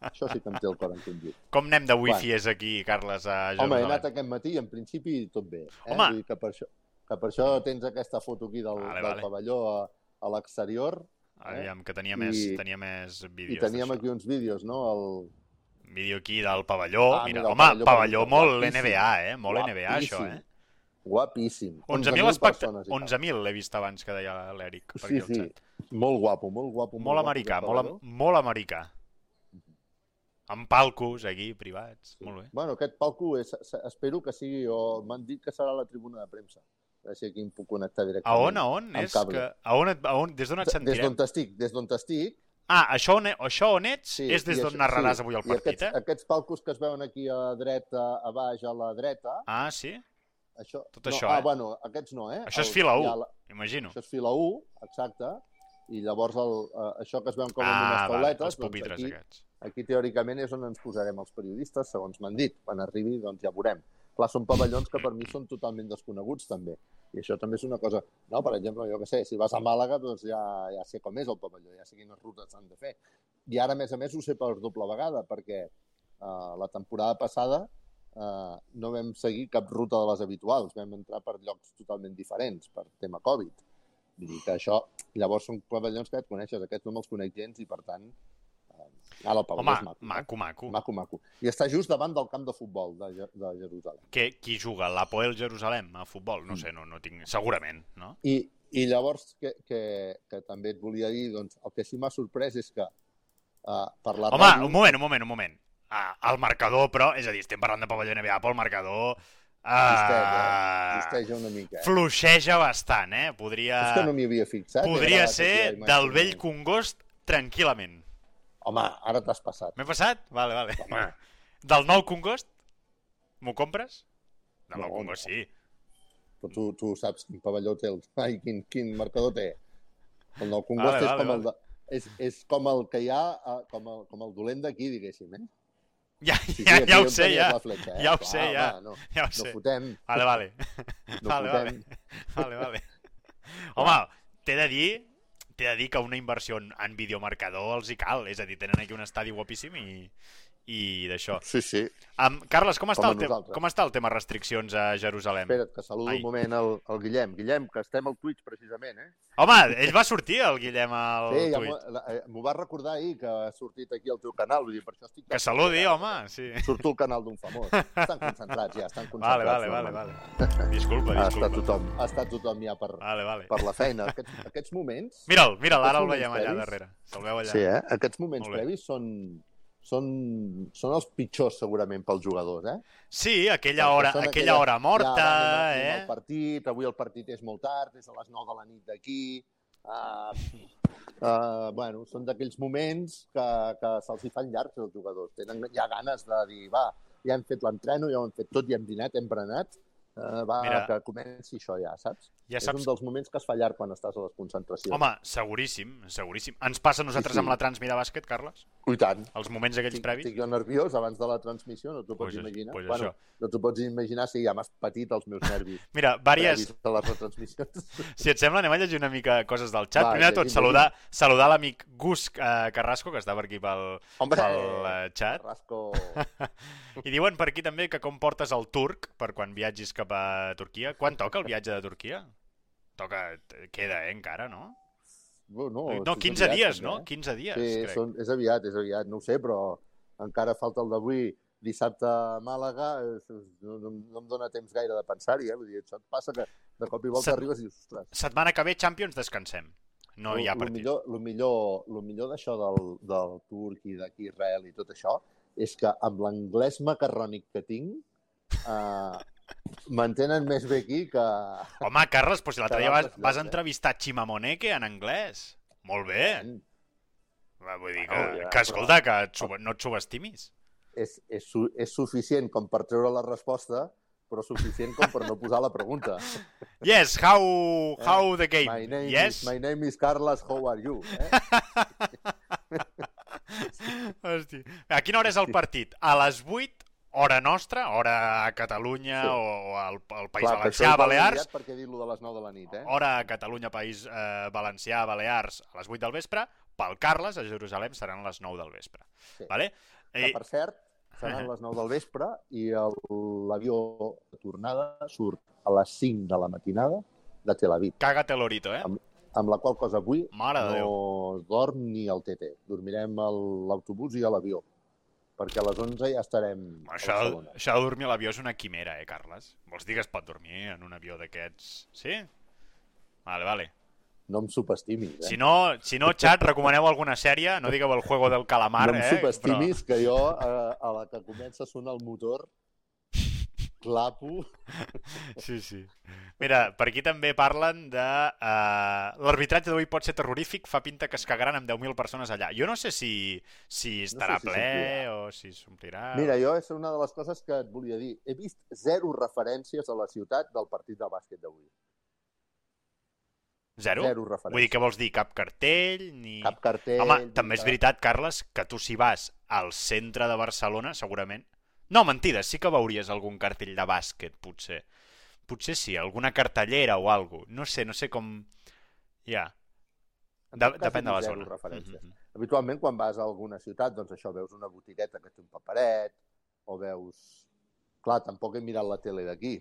això sí que em té el cor encongit. Com anem de wifi és aquí, Carles, a Home, he anat aquest matí i en principi tot bé. Eh? Home! Vull dir que per això, que per això tens aquesta foto aquí del, Vale, del vale. pavelló a, a l'exterior Aviam, que tenia I- més, tenia més i vídeos. teníem d'això. aquí uns vídeos, no? El... Vídeo aquí del pavelló. Ah, mira, mira, home, pavelló, pavelló, molt guapíssim. NBA, eh? Molt NBA, això, Guapíssim. eh? Guapíssim. 11.000 persones espectadors. i tal. 11.000 l'he vist abans que deia l'Eric. Sí, sí. xat. Molt guapo, molt guapo. Molt guapo americà, aquest molt, molt americà. Amb palcos aquí, privats. Molt bé. Bueno, aquest palco és, espero que sigui, o m'han dit que serà la tribuna de premsa. A si aquí em puc connectar A directament. on, a on? És cable. que, a on, a on, des d'on et Des sentirem? d'on t'estic, des d'on t'estic, Ah, això on, això on ets Sí, és des d'on narraràs sí, avui el partit, aquests, eh? aquests palcos que es veuen aquí a dreta, a baix, a la dreta, Ah, sí? això... Tot no, això, ah, eh? bueno, aquests no, eh? Això és fila hi u. ha la- Imagino. Això és fila 1, exacte, i llavors el, eh, això que es veuen com Ah, unes tauletes, els pupitres aquí, aquests. aquí teòricament és on ens posarem els periodistes, segons m'han dit. Quan arribi, doncs ja veurem. Clar, són pavellons que per mi són totalment desconeguts, també. I això també és una cosa... No, per exemple, jo que sé, si vas a Màlaga, doncs ja, ja sé com és el pavelló, ja sé quines rutes s'han de fer. I ara, a més a més, ho sé per doble vegada, perquè uh, la temporada passada uh, no vam seguir cap ruta de les habituals, vam entrar per llocs totalment diferents, per tema Covid. Vull dir que això, llavors són pavellons que et coneixes, aquests no me'ls conec gens i, per tant, ara el pavelló Home, és maco. eh? maco, maco. Maco, maco. I està just davant del camp de futbol de, de Jerusalem. Que, qui juga? L'Apoel Jerusalem a futbol? Mm. No sé, no, no tinc... Segurament, no? I, i llavors, que, que, que també et volia dir, doncs, el que sí m'ha sorprès és que uh, per la Home, ràdio... un moment, un moment, un moment. Ah, el marcador, però, és a dir, estem parlant de pavelló NBA, però el marcador... Eh? Uh, Existeix una mica. Eh? fluixeja bastant, eh? Podria, És que no m'hi havia fixat. podria era que ser del vell Congost tranquil·lament. Home, ara t'has passat. M'he passat? Vale, vale. Home. Del nou Congost? M'ho compres? Del No, nou Congost, no. sí. Però tu, tu saps quin pavelló té, el... Ai, quin, quin marcador té. El nou Congost Vale, és, vale, com el de... és, és com el que hi ha, eh, com el, com el dolent d'aquí, diguéssim, eh? Ja, Sí, sí, ja, ja ho sé, ja. fletxa, eh? Ja ho sé, ja. va, no, Ja ho no sé. fotem. Vale, vale. No vale, vale. fotem. Vale, vale. Home, t'he de dir t'he de dir que una inversió en, en videomarcador els hi cal, és a dir, tenen aquí un estadi guapíssim i, i d'això. Sí, sí. Um, Carles, com està, Com el com està el tema restriccions a Jerusalem? Espera't, que saludo Ai. un moment el, el Guillem. Guillem, que estem al Twitch precisament, eh? Home, ell va sortir, el Guillem, al sí, ja tuit. m'ho la- eh, m'ho va recordar ahir que ha sortit aquí al teu canal. Vull dir, per això estic... Que saludi, home, sí. Surto al canal d'un famós. Estan concentrats ja, estan Vale, concentrats. vale, vale, vale. Disculpa, Ha estat disculpa. tothom, ha estat tothom ja per, Vale, vale. per la feina. Aquests, aquests moments... Mira'l, mira'l, ara el veiem allà darrere. Se'l veu allà. Sí, eh? Aquests moments previs són, són, són els pitjors segurament pels jugadors, eh? Sí, aquella hora, són aquella hora morta, ja, va, anem, anem eh? al partit, avui el partit és molt tard, és a les 9 de la nit d'aquí... Uh, uh, bueno, són d'aquells moments que, que se'ls hi fan llargs als jugadors. Tenen ja ganes de dir, va, ja hem fet l'entreno, ja ho hem fet tot, ja hem dinat, hem berenat, uh, va, Mira. que comenci això ja, saps? Ja És saps un dels moments que es fa llarg quan estàs a les concentracions. Home, seguríssim, seguríssim. Ens passa a nosaltres Sí, sí. amb la transmida bàsquet, Carles? I tant. Els moments aquells Estic, previs? estic jo nerviós abans de la transmissió, no t'ho pots Pues- imaginar. pues bueno, això. no t'ho pots imaginar si ja m'has patit els meus nervis Mira, vàries... a les retransmissions. Si et sembla, anem a llegir una mica coses del xat. Va, Primer de tot, saludar, saludar l'amic Gus eh, Carrasco, que està per aquí pel, Hombre! pel eh, xat. Carrasco... I diuen per aquí també que com portes el turc per quan viatgis cap a Turquia. Quan toca el viatge de Turquia? Toca, queda, eh, encara, no? Bueno, No, és 15 aviat, dies, no? eh? 15 dies, Sí, crec. són, és aviat, és aviat, no ho sé, però encara falta el d'avui dissabte a Màlaga, no, no, no em dóna temps gaire de pensar-hi, eh? Vull dir, això et passa que de cop i volta Set- arribes i dius, ostres, Setmana que ve, Champions, descansem. No hi ha partit. millor, lo millor, lo millor d'això del, del turc i d'aquí Israel i tot això és que amb l'anglès macarrònic que tinc eh, m'entenen més bé aquí que... Home, Carles, però si l'altre dia vas, vas eh? entrevistar Chimamoneke en anglès. Molt bé. Va, Vull dir que, ja, que escolta, que et sub- no et subestimis. És, és, és suficient com per treure la resposta, però suficient com per no posar la pregunta. Yes, how, how the game? My name, yes? is, my name is Carles, how are you? Eh? Hosti. A quina hora és el partit? A les 8, hora nostra, hora a Catalunya Sí. o al, al País Clar, Valencià, Balears, perquè dir-lo de les 9 de la nit, eh? hora a Catalunya, País eh, Valencià, Balears, a les 8 del vespre, pel Carles, a Jerusalem, seran les 9 del vespre. Sí. Vale? Que, Eh, per cert, seran les 9 del vespre i el- l'avió de tornada surt a les 5 de la matinada de Tel Aviv, Cágate lorito, eh? Amb- amb la qual cosa avui Mare de Déu. no dorm ni el TT. Dormirem a l'autobús i a l'avió, perquè a les 11 ja estarem Això, això de dormir a l'avió és una quimera, eh, Carles? Vols dir que es pot dormir en un avió d'aquests? Sí? Vale, vale. No em subestimis, eh? Si no, si no, xat, recomaneu alguna sèrie, no digueu el Juego del Calamar, no em eh? subestimis que jo, a, a la que comença a sonar el motor, clapo... Sí, sí. Mira, per aquí també parlen de... Uh, L'arbitratge d'avui pot ser terrorífic, fa pinta que es cagaran amb 10.000 persones allà. Jo no sé si, si estarà si ple o si s'omplirà. Mira, jo és una de les coses que et volia dir. He vist zero referències a la ciutat del partit de bàsquet d'avui. Zero? Zero referències. Vull dir, què vols dir? Cap cartell? Ni... Cap cartell... Home, ni també és veritat, Carles, que tu si vas al centre de Barcelona, segurament... No, mentida, sí que veuries algun cartell de bàsquet, potser. Potser sí, alguna cartellera o alguna No sé, no sé com... Ja. En De, depèn de la zona. referències. Mhm. Habitualment, quan vas a alguna ciutat, doncs això, veus una botigueta que té un paperet, o veus... Clar, tampoc he mirat la tele d'aquí.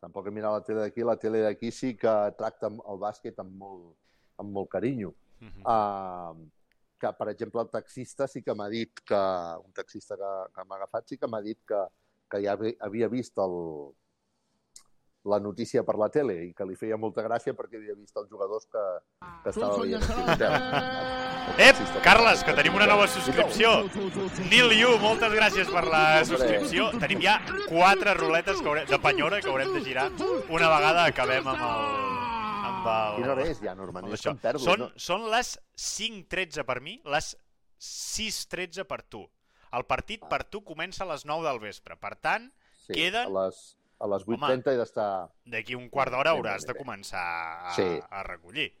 Tampoc he mirat la tele d'aquí. La tele d'aquí sí que tracta el bàsquet amb molt, amb molt carinyo. Mhm. Uh, que, per exemple, el taxista sí que m'ha dit que, un taxista que, que m'ha agafat sí que m'ha dit que, que ja havi- havia vist el, la notícia per la tele i que li feia molta gràcia perquè havia vist els jugadors que, que estava veient. Ep, Carles, que tenim una nova subscripció. Nil Yu, moltes gràcies per la subscripció. Tenim ja quatre ruletes que haurem, de penyora que haurem de girar una vegada acabem amb el... El... Quina hora és ja, Norman? Jo em perdo. Són, No? són les 5.13 per mi, les 6.13 per tu. El partit Ah. per tu comença a les 9 del vespre. Per tant, Sí, queden- A les, a les 8.30 he d'estar... d'aquí un quart d'hora hauràs de començar a, Sí. a recollir,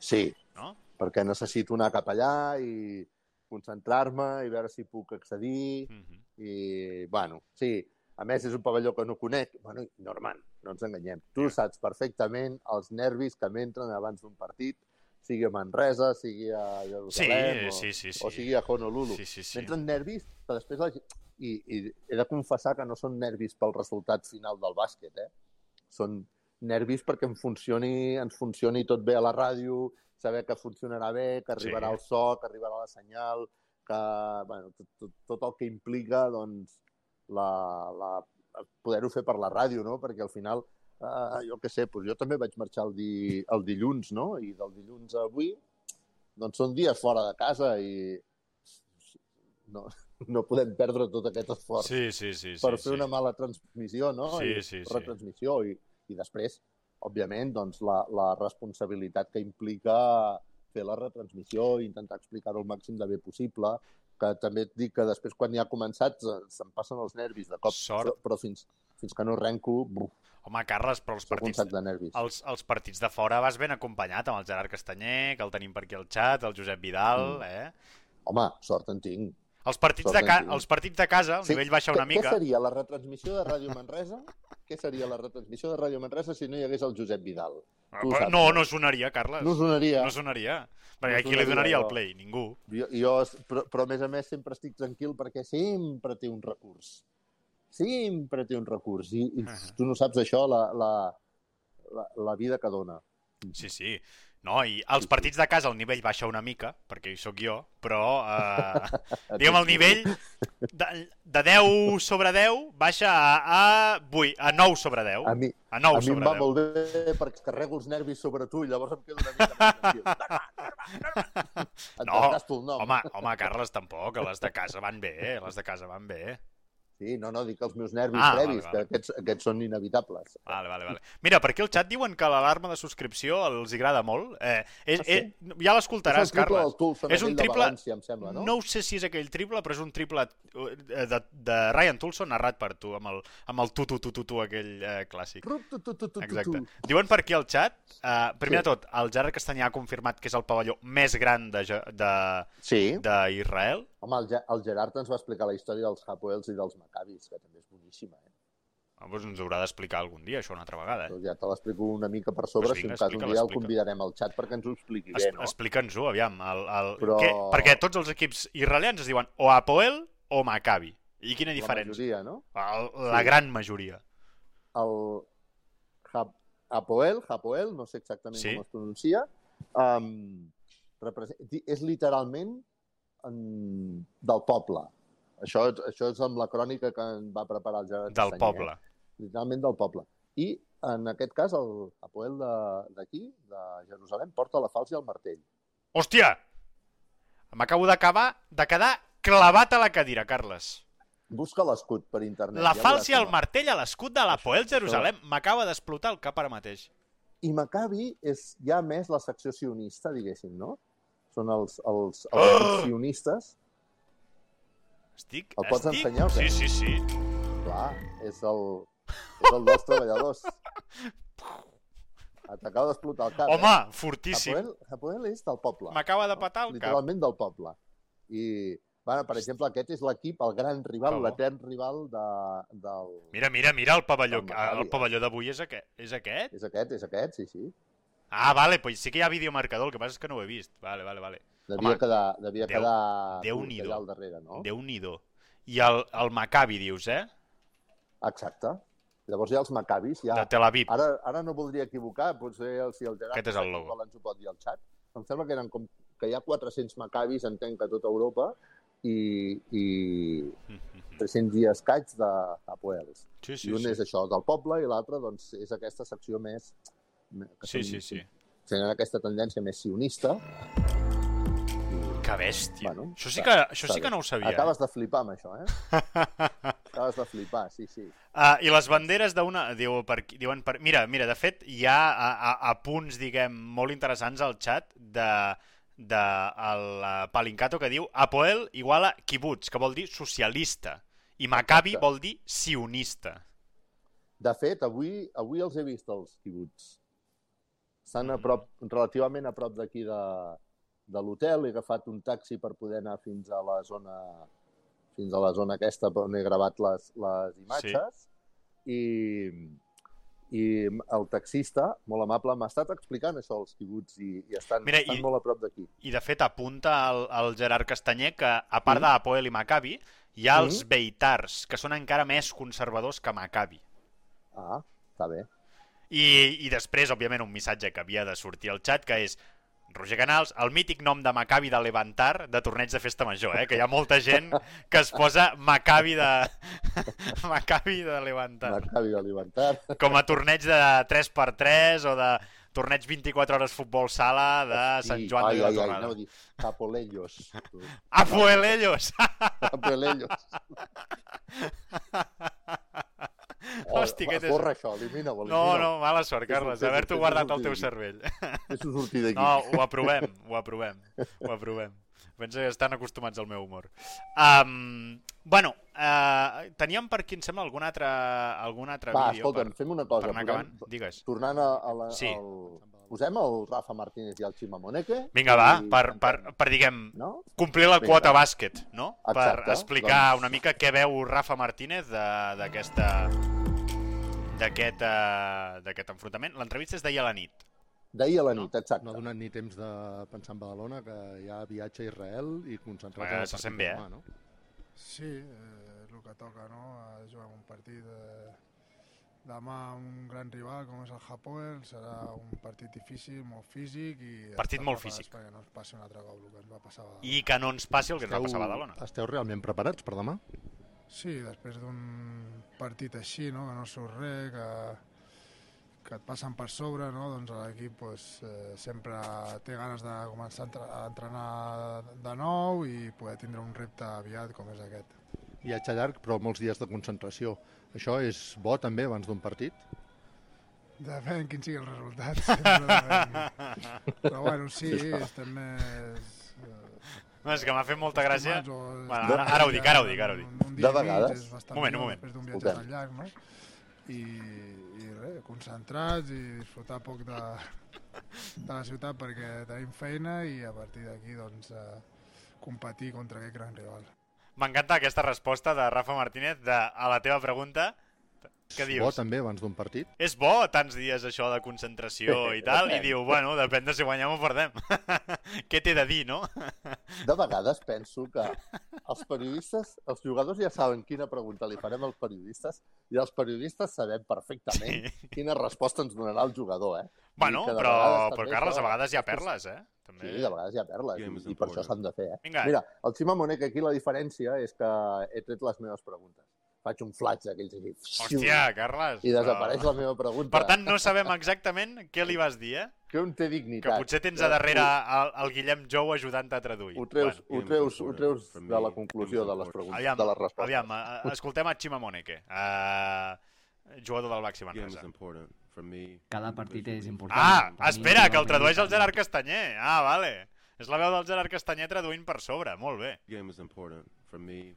Sí, no? perquè necessito anar cap allà i, concentrar-me i veure si puc accedir. Mm -hmm. I, bueno, sí, a més és un pavelló que no conec. Bueno, normal, no ens enganyem. Tu saps perfectament els nervis que m'entren abans d'un partit, sigui a Manresa, sigui a Jerusalem sí, o, sí, sí, sí. o sigui a Honolulu. Sí, sí, sí. M'entren nervis que després la, i, i he de confessar que no són nervis pel resultat final del bàsquet, eh? Són nervis perquè em funcioni, ens funcioni tot bé a la ràdio, saber que funcionarà bé, que arribarà Sí. el so, que arribarà la senyal, que, bueno, tot, tot, tot el que implica, doncs, la, la, poder-ho fer per la ràdio, no? Perquè al final, eh, jo què sé, doncs jo també vaig marxar el, di, el dilluns, no? I del dilluns a avui, doncs són dies fora de casa i no, no podem perdre tot aquest esforç Sí, sí, sí. per sí, fer sí. una mala transmissió, no? Sí, I sí, sí. retransmissió i, i després, òbviament, doncs, la, la responsabilitat que implica fer la retransmissió i intentar explicar-ho el màxim de bé possible, que també et dic que després, quan ja ha començat, se- se'm passen els nervis de cop, Sort. però, fins, fins que no arrenco, buf, Home, Carles, però els partits, de els, els partits de fora vas ben acompanyat amb el Gerard Castanyer, que el tenim per aquí al xat, el Josep Vidal, Mm. eh? Home, sort en tinc. Els partits, de, ca els partits de casa, el nivell baixa una què, mica. Què seria la retransmissió de Ràdio Manresa? què seria la retransmissió de Ràdio Manresa si no hi hagués el Josep Vidal? Ah, però saps, no, no? sonaria, Carles. No sonaria. No sonaria. Perquè No aquí li sonaria, donaria el play? Ningú. Jo, jo, però, però, a més a més, sempre estic tranquil perquè sempre té un recurs. Sempre té un recurs. I, i tu no saps això, la, la, la, la vida que dona. Sí, sí. No, i als partits de casa el nivell baixa una mica, perquè hi sóc jo, però, eh, diguem, el nivell de, de 10 sobre 10 baixa a, a, 8, a 9 sobre 10. A mi, A a 9 mi em va 10. molt bé perquè carrego els nervis sobre tu i llavors em quedo una mica més tranquil. Et No, desgasto el nom. Home, home, Carles, tampoc, les de casa van bé, les de casa van bé. Sí, no, no, dic els meus nervis Ah, previs, vale, vale. que aquests, aquests són inevitables. Vale, vale, vale. Mira, per aquí al xat diuen que l'alarma de subscripció els agrada molt. Eh, és, Ah, sí? eh, ja l'escoltaràs, Carles. Tulson, És un triple- València, em sembla, no? No ho sé si és aquell triple, però és un triple eh, de, de Ryan Tulson narrat per tu, amb el, amb el tu-tu-tu-tu aquell eh, clàssic. Ru, tu, tu, tu, tu, tu, Exacte. tu. Diuen per aquí al xat, eh, primer Sí. de tot, el Gerard Castanyà ha confirmat que és el pavelló més gran d'Israel. De, Sí, de, Israel. Home, el, Ge- el Gerard ens va explicar la història dels Hapoels i dels Maccabis, que també és boníssima, eh? Ah, doncs ens haurà d'explicar algun dia, això una altra vegada. Eh? Doncs ja te l'explico una mica per sobre, si vinga, un cas un dia el convidarem al xat perquè ens ho expliqui Es, bé, no? Explica'ns-ho, aviam. El, el, Però- què? Perquè tots els equips israelians es diuen o Apoel o Maccabi. I quina La diferència? majoria, no? El, la Sí. gran majoria. El Hap- Hapoel, Hapoel, no sé exactament Sí. com es pronuncia, um, és literalment en, del poble. Això, això és amb la crònica que en va preparar el Gerard Del poble. Eh? Literalment del poble. I en aquest cas, el Hapoel de- d'aquí, de, de Jerusalem, porta la falç i el martell. Hòstia! M'acabo d'acabar de quedar clavat a la cadira, Carles. Busca l'escut per internet. La ja falç i el martell a l'escut de l'Apoel Jerusalem. M'acaba d'explotar el cap ara mateix. I Maccabi és ja més la secció sionista, diguéssim, no? Són els, els, els Oh! sionistes. Estic... El pots estic... ensenyar? Sí, sí, sí. Clar, és el, és el dels treballadors. T'acaba d'explotar el cap. Home, eh? fortíssim. Hapoel, Hapoel és del poble. M'acaba de patar el cap. Literalment del poble. I, bueno, per exemple, aquest és l'equip, el gran rival, bo. l'etern rival de, del... Mira, mira, mira el pavelló. El pavelló d'avui és, aquest, és aquest? És aquest, és aquest, sí, sí. Ah, vale, pues sí que hi ha videomarcador, el que passa és que no ho he vist. Vale, vale, vale. Devia Home, quedar, devia Déu- quedar Déu-n'hi-do. allà al darrere, no? Déu-n'hi-do. I el, el Maccabi, dius, eh? Exacte. Llavors hi ha els Maccabis, ja... De Tel Aviv. Ara, ara no voldria equivocar, potser el, si el Gerard Aquest és el logo. ens ho pot dir al xat. Em sembla que eren com que hi ha 400 Maccabis, entenc que a tota Europa, i, i 300 i escaig de Apoels. Sí, Sí, sí, I un sí. és això, del poble, i l'altre doncs, és aquesta secció més... Que Sí, són- sí, sí. Tenen aquesta tendència més sionista. Que bèstia. Bueno, això sí que, això sí que no ho sabia. Acabes de flipar amb això, eh? Acabes de flipar, sí, sí. Uh, I les banderes d'una... Diu, per, diuen per, mira, mira, de fet, hi ha a, a, a punts, diguem, molt interessants al xat de, de el uh, Palincato que diu Apoel igual a kibbutz, que vol dir socialista, i Maccabi Exacte. vol dir sionista. De fet, avui, avui els he vist els kibbutz. Estan a Mhm. prop, relativament a prop d'aquí de, de l'hotel, he agafat un taxi per poder anar fins a la zona fins a la zona aquesta on he gravat les, les imatges sí. i, i el taxista, molt amable, m'ha estat explicant això dels quibuts i, i estan, Mira, estan i- molt a prop d'aquí. I de fet apunta el, el Gerard Castanyer que, a part Mm. d'Apoel i Maccabi, hi ha els Mm. Beitars, que són encara més conservadors que Maccabi. Ah, està bé. I, I després, òbviament, un missatge que havia de sortir al xat, que és Roger Canals, el mític nom de Maccabi de Levantar de torneig de festa major, eh? que hi ha molta gent que es posa Maccabi de... Maccabi de Levantar. M'acabi d'alimentar. Com a torneig de 3x3 o de torneig 24 hores futbol sala de Sant Joan ai, de ai, ai, Vilatorrada. anava a dir Capolellos. Hosti, va, què tens- Corre això, elimina-ho. No, elimina-ho. no, mala sort, Carles, fes-ho guardat al teu cervell. Fes-ho sortir d'aquí. No, ho aprovem, ho aprovem, ho aprovem. Pensa que estan acostumats al meu humor. Um, bueno, uh, teníem per aquí, em sembla, algun altre, algun altre Va, vídeo escolta'm, fem una cosa. per anar posem- acabant. Digues. Tornant a, a la, Sí. al... Posem el Rafa Martínez i el Xima Moneke. Vinga, va, i per, per, per diguem, No? complir la Vinga. quota bàsquet, no? Per Exacte, explicar doncs. una mica què veu Rafa Martínez de- d'aquesta d'aquest uh, d'aquest enfrontament. L'entrevista és d'ahir a la nit. D'ahir a la nit, exacte. No ha donat ni temps de pensar en Badalona, que hi ha viatge a Israel i concentrat Bueno, se sent bé, eh? demà, no? Sí, eh, el que toca, no? Jugar un partit eh, demà un gran rival com és el Hapoel, serà un partit difícil, molt físic i... Partit molt físic. Perquè no ens passi un altre cop el que ens va passar a Badalona. I que no ens passi el que ens va passar a Badalona. esteu realment preparats per demà? Sí, després d'un partit així, no? que no surt res, que, que et passen per sobre, no? doncs l'equip pues, eh, sempre té ganes de començar a entrenar de nou i poder tindre un repte aviat com és aquest. Viatge llarg, però molts dies de concentració. Això és bo també abans d'un partit? Depèn quin sigui el resultat. Però bueno, sí, estem més... eh, No, és que m'ha fet molta gràcia. o- Bueno, ara- ara ho dic, ara ho dic, ara ho dic. Un, un De vegades. és Un moment, un moment. Després d'un viatge tan llarg, no? I, i res, concentrats i disfrutar poc de, de la ciutat perquè tenim feina i a partir d'aquí doncs, eh, competir contra aquest gran rival. M'encanta aquesta resposta de Rafa Martínez de, a la teva pregunta. Què És bo dius? també abans d'un partit? És bo tants dies això de concentració i tal? I diu, bueno, depèn de si guanyem o perdem. Què t'he de dir, no? De vegades penso que els periodistes, els jugadors ja saben quina pregunta li farem als periodistes i els periodistes sabem perfectament Sí. quina resposta ens donarà el jugador, eh? Bueno, però, però Carles, a vegades hi ha perles, eh? També. Sí, de vegades hi ha perles i, i per això s'han de fer, eh? Vinga, Mira, el Xima Monek aquí la diferència és que he tret les meves preguntes. Faig un flash d'aquells així. hòstia, Carles. I desapareix però- la meva pregunta. Per tant, no sabem exactament què li vas dir, eh? que un té Que dignitat. potser tens a darrere el, el Guillem Jou ajudant-te a traduir. Ho treus, Bueno, ho treus, ho treus de la conclusió de les preguntes, aviam, de les respostes. aviam, uh, escoltem a Xima Moneke, uh, jugador del Baxi Manresa. Cada partit és important. Ah, espera, que el tradueix el Gerard Castanyer. Ah, vale. És la veu del Gerard Castanyer traduint per sobre. Molt bé. Game is important.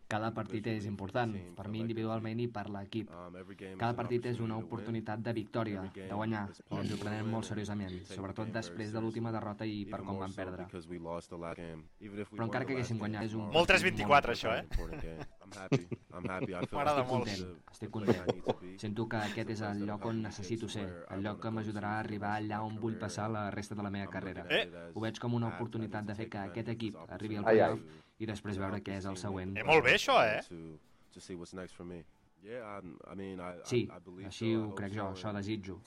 Cada partit és important, per mi individualment i per l'equip. Um, Cada partit és una oportunitat de victòria, de guanyar, i ens ho prenem molt seriosament, sobretot després de l'última derrota i per com vam perdre. Però encara que haguéssim guanyat, és un tomorrow, Molt partit 3-24, molt això, eh? M'agrada molt. estic content. Sento que aquest és el lloc on necessito ser, el lloc que m'ajudarà a arribar allà on vull passar la resta de la meva carrera. Eh? Ho veig com una oportunitat de fer que aquest equip arribi al playoff i després veure què és el següent. Eh, molt bé, això, eh? Sí, així ho crec jo, això desitjo.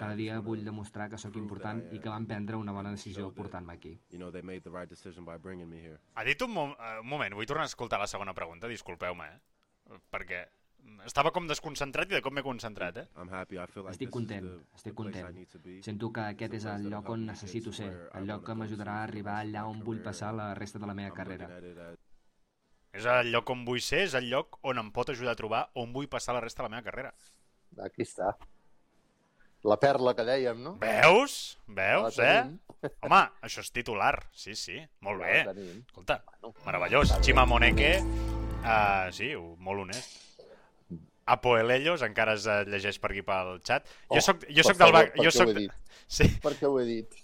Cada dia vull demostrar que sóc important I, que van prendre una bona decisió portant-me aquí. Ha dit un, mo eh, un moment, vull tornar a escoltar la segona pregunta, disculpeu-me, eh? Perquè estava com desconcentrat i de cop m'he concentrat, eh? I'm happy. I feel like Estic content, estic content. Sento que aquest és el lloc on necessito ser, el lloc que m'ajudarà a arribar allà on vull passar la resta de la meva carrera. És el lloc on vull ser, és el lloc on em pot ajudar a trobar on vull passar la resta de la meva carrera. Aquí està. La perla que dèiem, no? Veus? Veus, eh? Home, això és titular. Sí, sí, molt bé. Escolta, meravellós. Chima Moneke, uh, sí, molt honest. Apoelellos, encara es eh, llegeix per aquí pel xat. Jo Oh, soc, jo per soc del... favor, jo soc, ho sí, Per què ho he dit?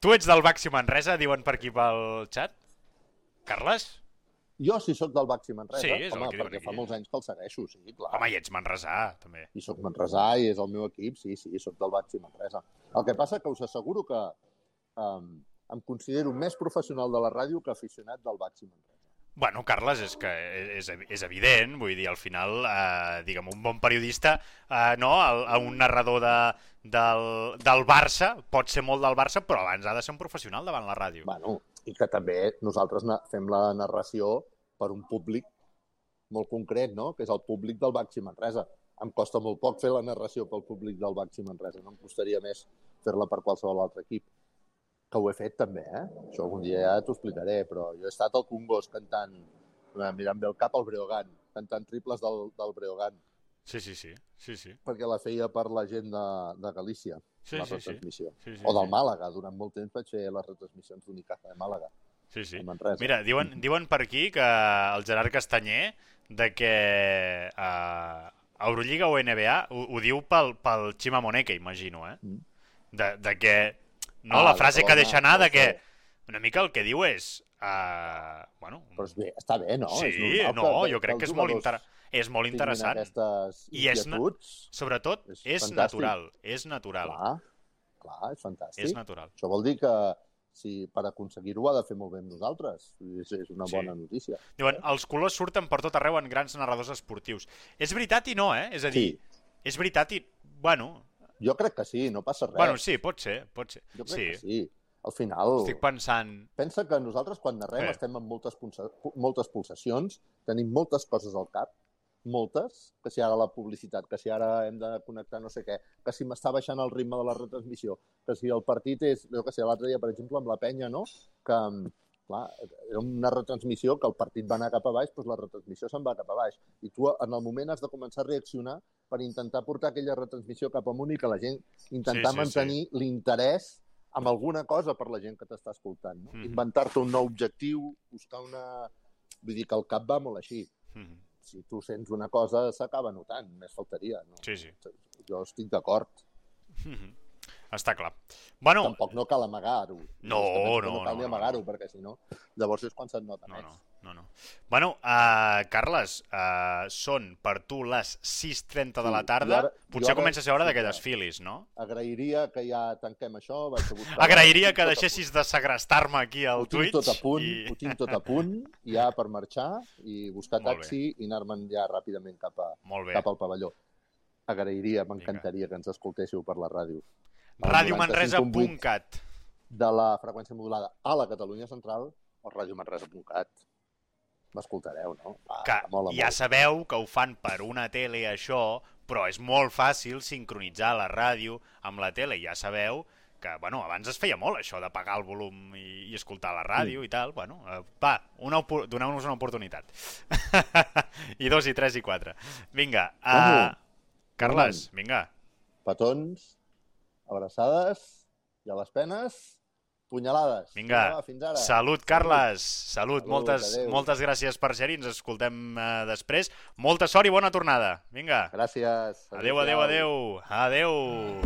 Tu ets del Baxi Manresa, diuen per aquí pel xat? Carles? Jo, si sóc del Baxi Manresa, Sí, home, perquè fa molts anys que el segueixo, sí, clar. Home, i ets manresà, també. I sóc manresà i és el meu equip, sí, sí, sóc del Baxi Manresa. El que passa que us asseguro que um, em considero més professional de la ràdio que aficionat del Baxi Manresa. Bueno, Carles, és que és, és evident, vull dir, al final, eh, diguem, un bon periodista, eh, no, el, un narrador de, del, del Barça, pot ser molt del Barça, però abans ha de ser un professional davant la ràdio. Bueno, i que també nosaltres fem la narració per un públic molt concret, no? que és el públic del Baxi Manresa. Em costa molt poc fer la narració pel públic del Baxi Manresa, no em costaria més fer-la per qualsevol altre equip. Que ho he fet també, eh? Això algun dia ja t'ho explicaré, però jo he estat al Congost cantant, eh, mirant bé el cap al Breogán, cantant triples del, del Breogán, Sí, sí, sí, sí, sí. perquè la feia per la gent de, de Galícia, Sí, la sí, sí. retransmissió. sí, sí O del sí. Màlaga, durant molt temps vaig fer les retransmissions d'Unicaja de Màlaga, Sí, sí. Mira, diuen, diuen per aquí que el Gerard Castanyer de que uh, Eurolliga o NBA ho, ho diu pel, pel Xima Moneca, imagino, eh? Mm. De, de que... No, Ah, la frase que deixa anar de que... Una mica el que diu és... Uh, bueno, Però és bé, està bé, no? sí, és normal no, que, jo crec que és molt, inter... és molt interessant. I és na-. Sobretot, És és, fantàstic. natural. És natural. Clar, clar, és fantàstic. És natural. Això vol dir que si per aconseguir-ho ha de fer molt bé amb nosaltres. És, és una Sí. bona notícia. Diuen, els colors surten per tot arreu en grans narradors esportius. És veritat i no, eh? És a dir, Sí, és veritat i... Bueno, jo crec que sí, no passa res. bueno, sí, pot ser, pot ser. Jo crec Sí, que sí. Al final, estic pensant... pensa que nosaltres quan narrem Què? estem amb moltes, moltes pulsacions, tenim moltes coses al cap, moltes, que si ara la publicitat, que si ara hem de connectar no sé què, que si m'està baixant el ritme de la retransmissió, que si el partit és, jo que sé, l'altre dia, per exemple, amb la penya, no? que, clar, era una retransmissió que el partit va anar cap a baix, doncs la retransmissió se'n va cap a baix. I tu, en el moment, has de començar a reaccionar per intentar portar aquella retransmissió cap amunt i que la gent intentar Sí, sí, sí. mantenir l'interès amb alguna cosa per la gent que t'està escoltant. No? Mhm. Inventar-te un nou objectiu, buscar una... Vull dir que el cap va molt així. Mhm. Si tu sents una cosa, s'acaba notant, més faltaria. No? Sí, sí. Jo estic d'acord. Mhm. Està clar. Bueno, Tampoc no cal amagar-ho. No, que no, no cal no, ni no, amagar-ho, perquè si no, llavors és quan se't nota no, més. no, no, no. Bueno, uh, Carles, uh, són per tu les 6.30 de la tarda. ara- Potser ara comença a ser hora d'aquelles que- filis, no? Agrairia que ja tanquem això, vaig a. Agrairia que deixessis de segrestar-me aquí al Ho Twitch. tot a punt, i... ho tinc tot a punt, ja per marxar i buscar taxi i anar-me'n ja ràpidament cap, a, cap al pavelló. Agrairia, m'encantaria que ens escoltéssiu per la ràdio. Radiomanresa.cat De la freqüència modulada a la Catalunya Central o radiomanresa.cat. M'escoltareu, no? Va, que mola ja molt. sabeu que ho fan per una tele això, però és molt fàcil sincronitzar la ràdio amb la tele. Ja sabeu que, bueno, abans es feia molt això d'apagar el volum i, i escoltar la ràdio i tal. Bueno, eh, va, doneu-nos una oportunitat. I dos, i tres, i quatre. Vinga, uh, Carles, vinga. Petons, abraçades i a les penes, punyalades. Vinga, va, fins ara. Salut, Carles. Salut, Salut, moltes, adéu. moltes gràcies per ser-hi. Ens escoltem eh, després. Molta sort i bona tornada. Vinga. Gràcies. Adéu, adéu, Adéu-siau. adéu. Adéu.